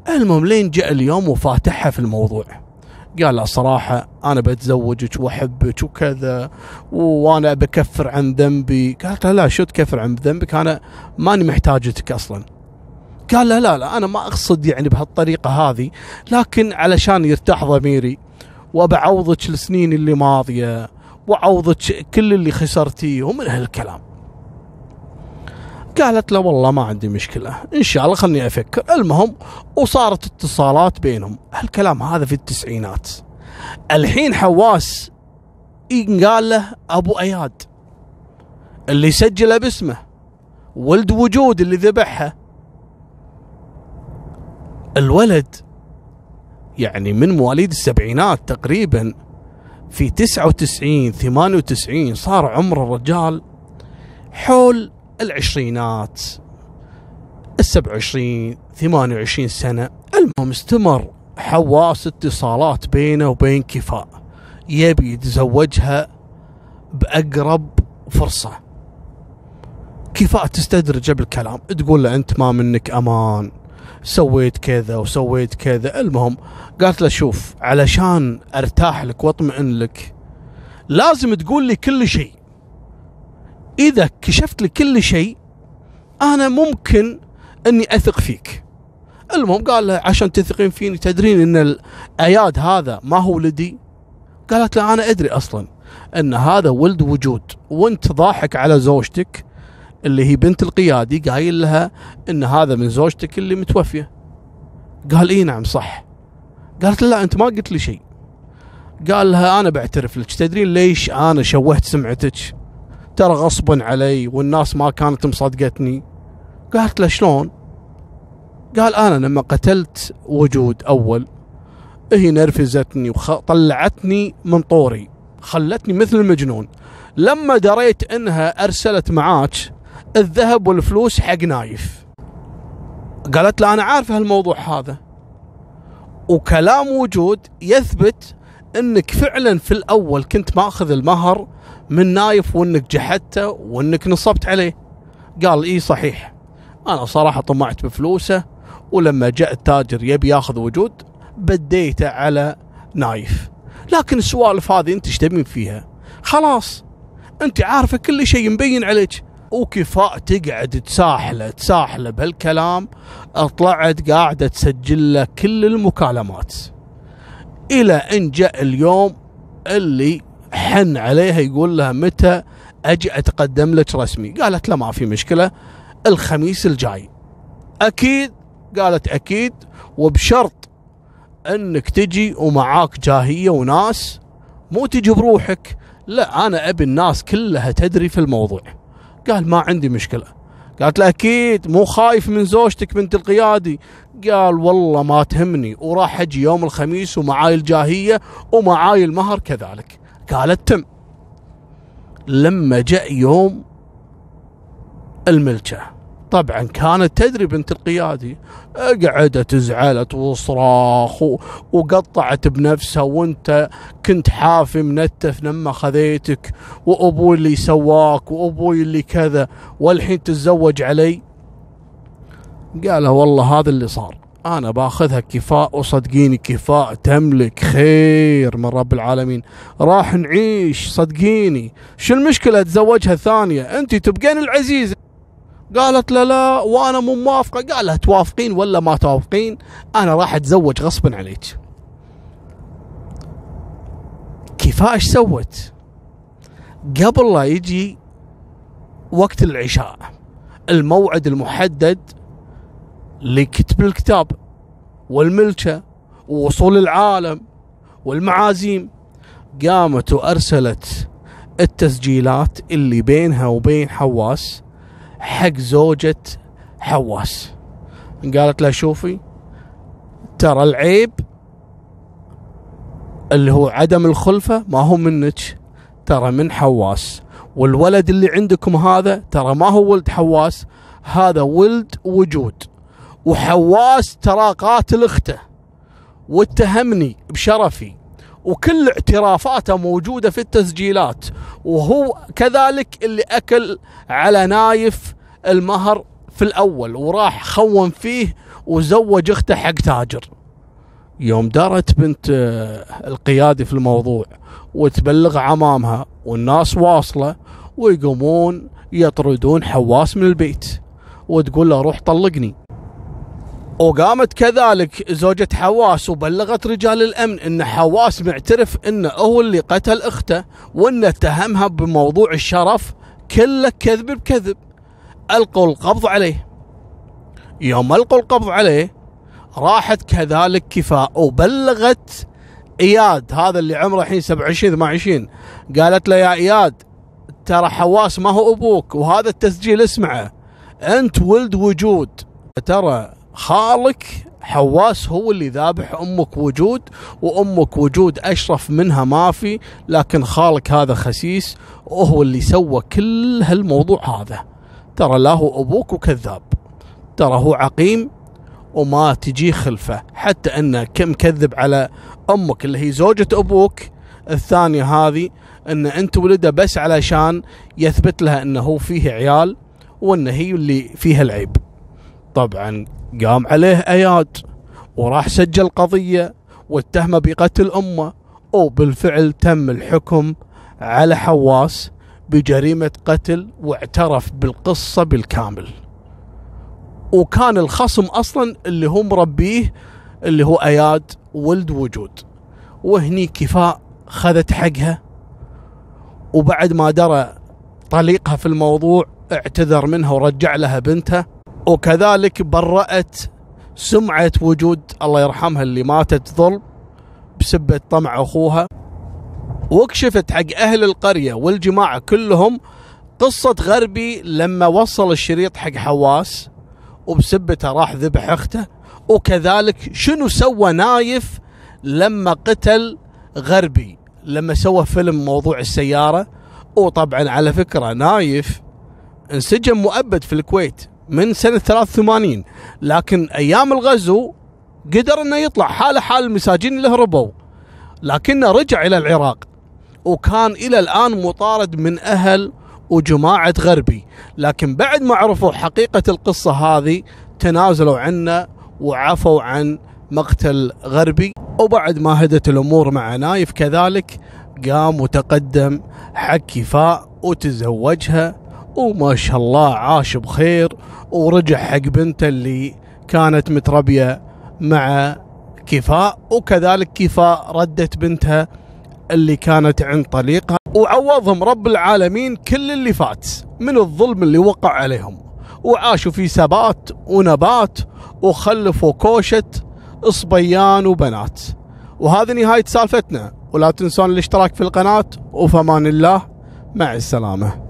Speaker 1: المهم لين جاء اليوم وفاتحها في الموضوع. قال لا صراحة أنا بتزوجك وأحبك وكذا وأنا بكفر عن ذنبي. قالت لا شو تكفر عن ذنبك؟ أنا ماني محتاجتك أصلا. قال لا لا لا أنا ما أقصد يعني بهالطريقة هذه لكن علشان يرتاح ضميري وبعوضك السنين اللي ماضية وعوضك كل اللي خسرتيه ومن هالكلام. قالت له والله ما عندي مشكلة إن شاء الله خلني أفكر. المهم وصارت اتصالات بينهم. هالكلام هذا في التسعينات. الحين حواس قال له أبو أياد اللي سجله باسمه ولد وجود اللي ذبحها الولد يعني من مواليد السبعينات تقريبا في 99 98 صار عمر الرجال حول العشرينات. السبع وعشرين ثمانية وعشرين سنة. المهم استمر حواس اتصالات بينه وبين كفاء. يبي يتزوجها بأقرب فرصة. كفاء تستدرج بالكلام. تقول له أنت ما منك أمان. سويت كذا وسويت كذا. المهم قالت له شوف علشان أرتاح لك وأطمئن لك لازم تقول لي كل شيء. إذا كشفت لي كل شيء أنا ممكن إني أثق فيك. المهم قال له عشان تثقين فيني تدرين إن الأياد هذا ما هو ولدي قالت له أنا أدري أصلا إن هذا ولد وجود وأنت ضاحك على زوجتك اللي هي بنت القيادي قايل لها إن هذا من زوجتك اللي متوفية. قال إي نعم صح. قالت لا أنت ما قلت لي شيء. قال لها أنا بعترف لك. تدرين ليش أنا شوهت سمعتك؟ ترى غصبا علي والناس ما كانت مصدقتني قالت له شلون؟ قال أنا لما قتلت وجود أول هي نرفزتني وطلعتني من طوري خلتني مثل المجنون. لما دريت إنها أرسلت معاك الذهب والفلوس حق نايف. قالت له أنا عارفه هالموضوع هذا. وكلام وجود يثبت إنك فعلا في الأول كنت ماخذ المهر من نايف وإنك جحدته وإنك نصبت عليه. قال إي صحيح. أنا صراحة طمعت بفلوسه ولما جاء التاجر يبي ياخذ وجود بديته على نايف. لكن السوالف هذه أنت إيش تبين فيها؟ خلاص أنت عارفة كل شيء مبين عليك. وكفاء تقعد تساحله تساحله بهالكلام. طلعت قاعدة تسجل له كل المكالمات. إلى إن جاء اليوم اللي حن عليها يقول لها متى أجي أتقدم لك رسمي. قالت لا ما في مشكلة الخميس الجاي. أكيد؟ قالت أكيد. وبشرط إنك تجي ومعاك جاهية وناس مو تجي بروحك. لا أنا أبي الناس كلها تدري في الموضوع. قال ما عندي مشكلة. قالت له أكيد مو خايف من زوجتك بنت القيادي. قال والله ما تهمني وراح أجي يوم الخميس ومعاي الجاهية ومعاي المهر كذلك. قالت تم. لما جاء يوم الملكه طبعا كانت تدري بنت القيادي قعدت زعلت وصراخ وقطعت بنفسها وانت كنت حافي منتف لما خذيتك وأبوي اللي سواك وأبوي اللي كذا والحين تتزوج علي؟ قال والله هذا اللي صار أنا بأخذها كفاء وصدقيني كفاء تملك خير من رب العالمين راح نعيش صدقيني شو المشكلة اتزوجها ثانية انت تبقين العزيزه قالت لا لا وأنا مو موافقة. قال لها توافقين ولا ما توافقين؟ أنا راح أتزوج غصبا عليك. كفاء إيش سوت؟ قبل لا يجي وقت العشاء الموعد المحدد لكتب الكتاب والملكة ووصول العالم والمعازيم. قامت وأرسلت التسجيلات اللي بينها وبين حواس حق زوجة حواس. قالت له شوفي ترى العيب اللي هو عدم الخلفة ما هو منك ترى من حواس. والولد اللي عندكم هذا ترى ما هو ولد حواس هذا ولد وجود. وحواس ترى قاتل أخته. واتهمني بشرفي. وكل اعترافاته موجودة في التسجيلات. وهو كذلك اللي أكل على نايف المهر في الأول وراح خون فيه وزوج أخته حق تاجر. يوم دارت بنت آه، القيادي في الموضوع وتبلغ عمامها والناس واصلة ويقومون يطردون حواس من البيت. وتقول له روح طلقني. وقامت كذلك زوجة حواس وبلغت رجال الأمن أن حواس معترف أنه هو اللي قتل أخته وأنه اتهمها بموضوع الشرف كله كذب بكذب. ألقوا القبض عليه. يوم ألقوا القبض عليه راحت كذلك كفاء وبلغت إياد هذا اللي عمره الحين 27 28 قالت له يا إياد ترى حواس ما هو أبوك وهذا التسجيل اسمعه. أنت ولد وجود. ترى خالك حواس هو اللي ذابح أمك وجود وأمك وجود أشرف منها ما في لكن خالك هذا خسيس وهو اللي سوى كل هالموضوع هذا. ترى لا هو أبوك وكذاب ترى هو عقيم وما تجي خلفه حتى انه كم كذب على أمك اللي هي زوجة أبوك الثانية هذه أن أنت ولده بس علشان يثبت لها أنه هو فيه عيال وأن هي اللي فيها العيب. طبعا قام عليه أياد وراح سجل قضية واتهمه بقتل أمه وبالفعل تم الحكم على حواس بجريمة قتل واعترف بالقصة بالكامل. وكان الخصم أصلا اللي هو مربيه اللي هو أياد ولد وجود. وهني كفاء خذت حقها وبعد ما درى طليقها في الموضوع اعتذر منها ورجع لها بنتها وكذلك برأت سمعة وجود الله يرحمها اللي ماتت ظلم بسبة طمع أخوها. وكشفت حق أهل القرية والجماعة كلهم قصة غربي لما وصل الشريط حق حواس وبسبته راح ذبح أخته. وكذلك شنو سوى نايف لما قتل غربي؟ لما سوى فيلم موضوع السيارة. وطبعا على فكرة نايف انسجن مؤبد في الكويت. من سنة 83 لكن أيام الغزو قدر إنه يطلع حاله حال المساجين اللي هربوا. لكنه رجع إلى العراق وكان إلى الآن مطارد من أهل وجماعة غربي. لكن بعد ما عرفوا حقيقة القصة هذه تنازلوا عنه وعفوا عن مقتل غربي. وبعد ما هدت الأمور مع نايف كذلك قام وتقدم حق كفاء وتزوجها وما شاء الله عاش بخير ورجع حق بنته اللي كانت متربية مع كفاء وكذلك كفاء ردت بنتها اللي كانت عند طليقها. وعوضهم رب العالمين كل اللي فات من الظلم اللي وقع عليهم. وعاشوا في سبات ونبات وخلفوا كوشة صبيان وبنات. وهذه نهاية سالفتنا. ولا تنسون الاشتراك في القناة. وفمان الله مع السلامة.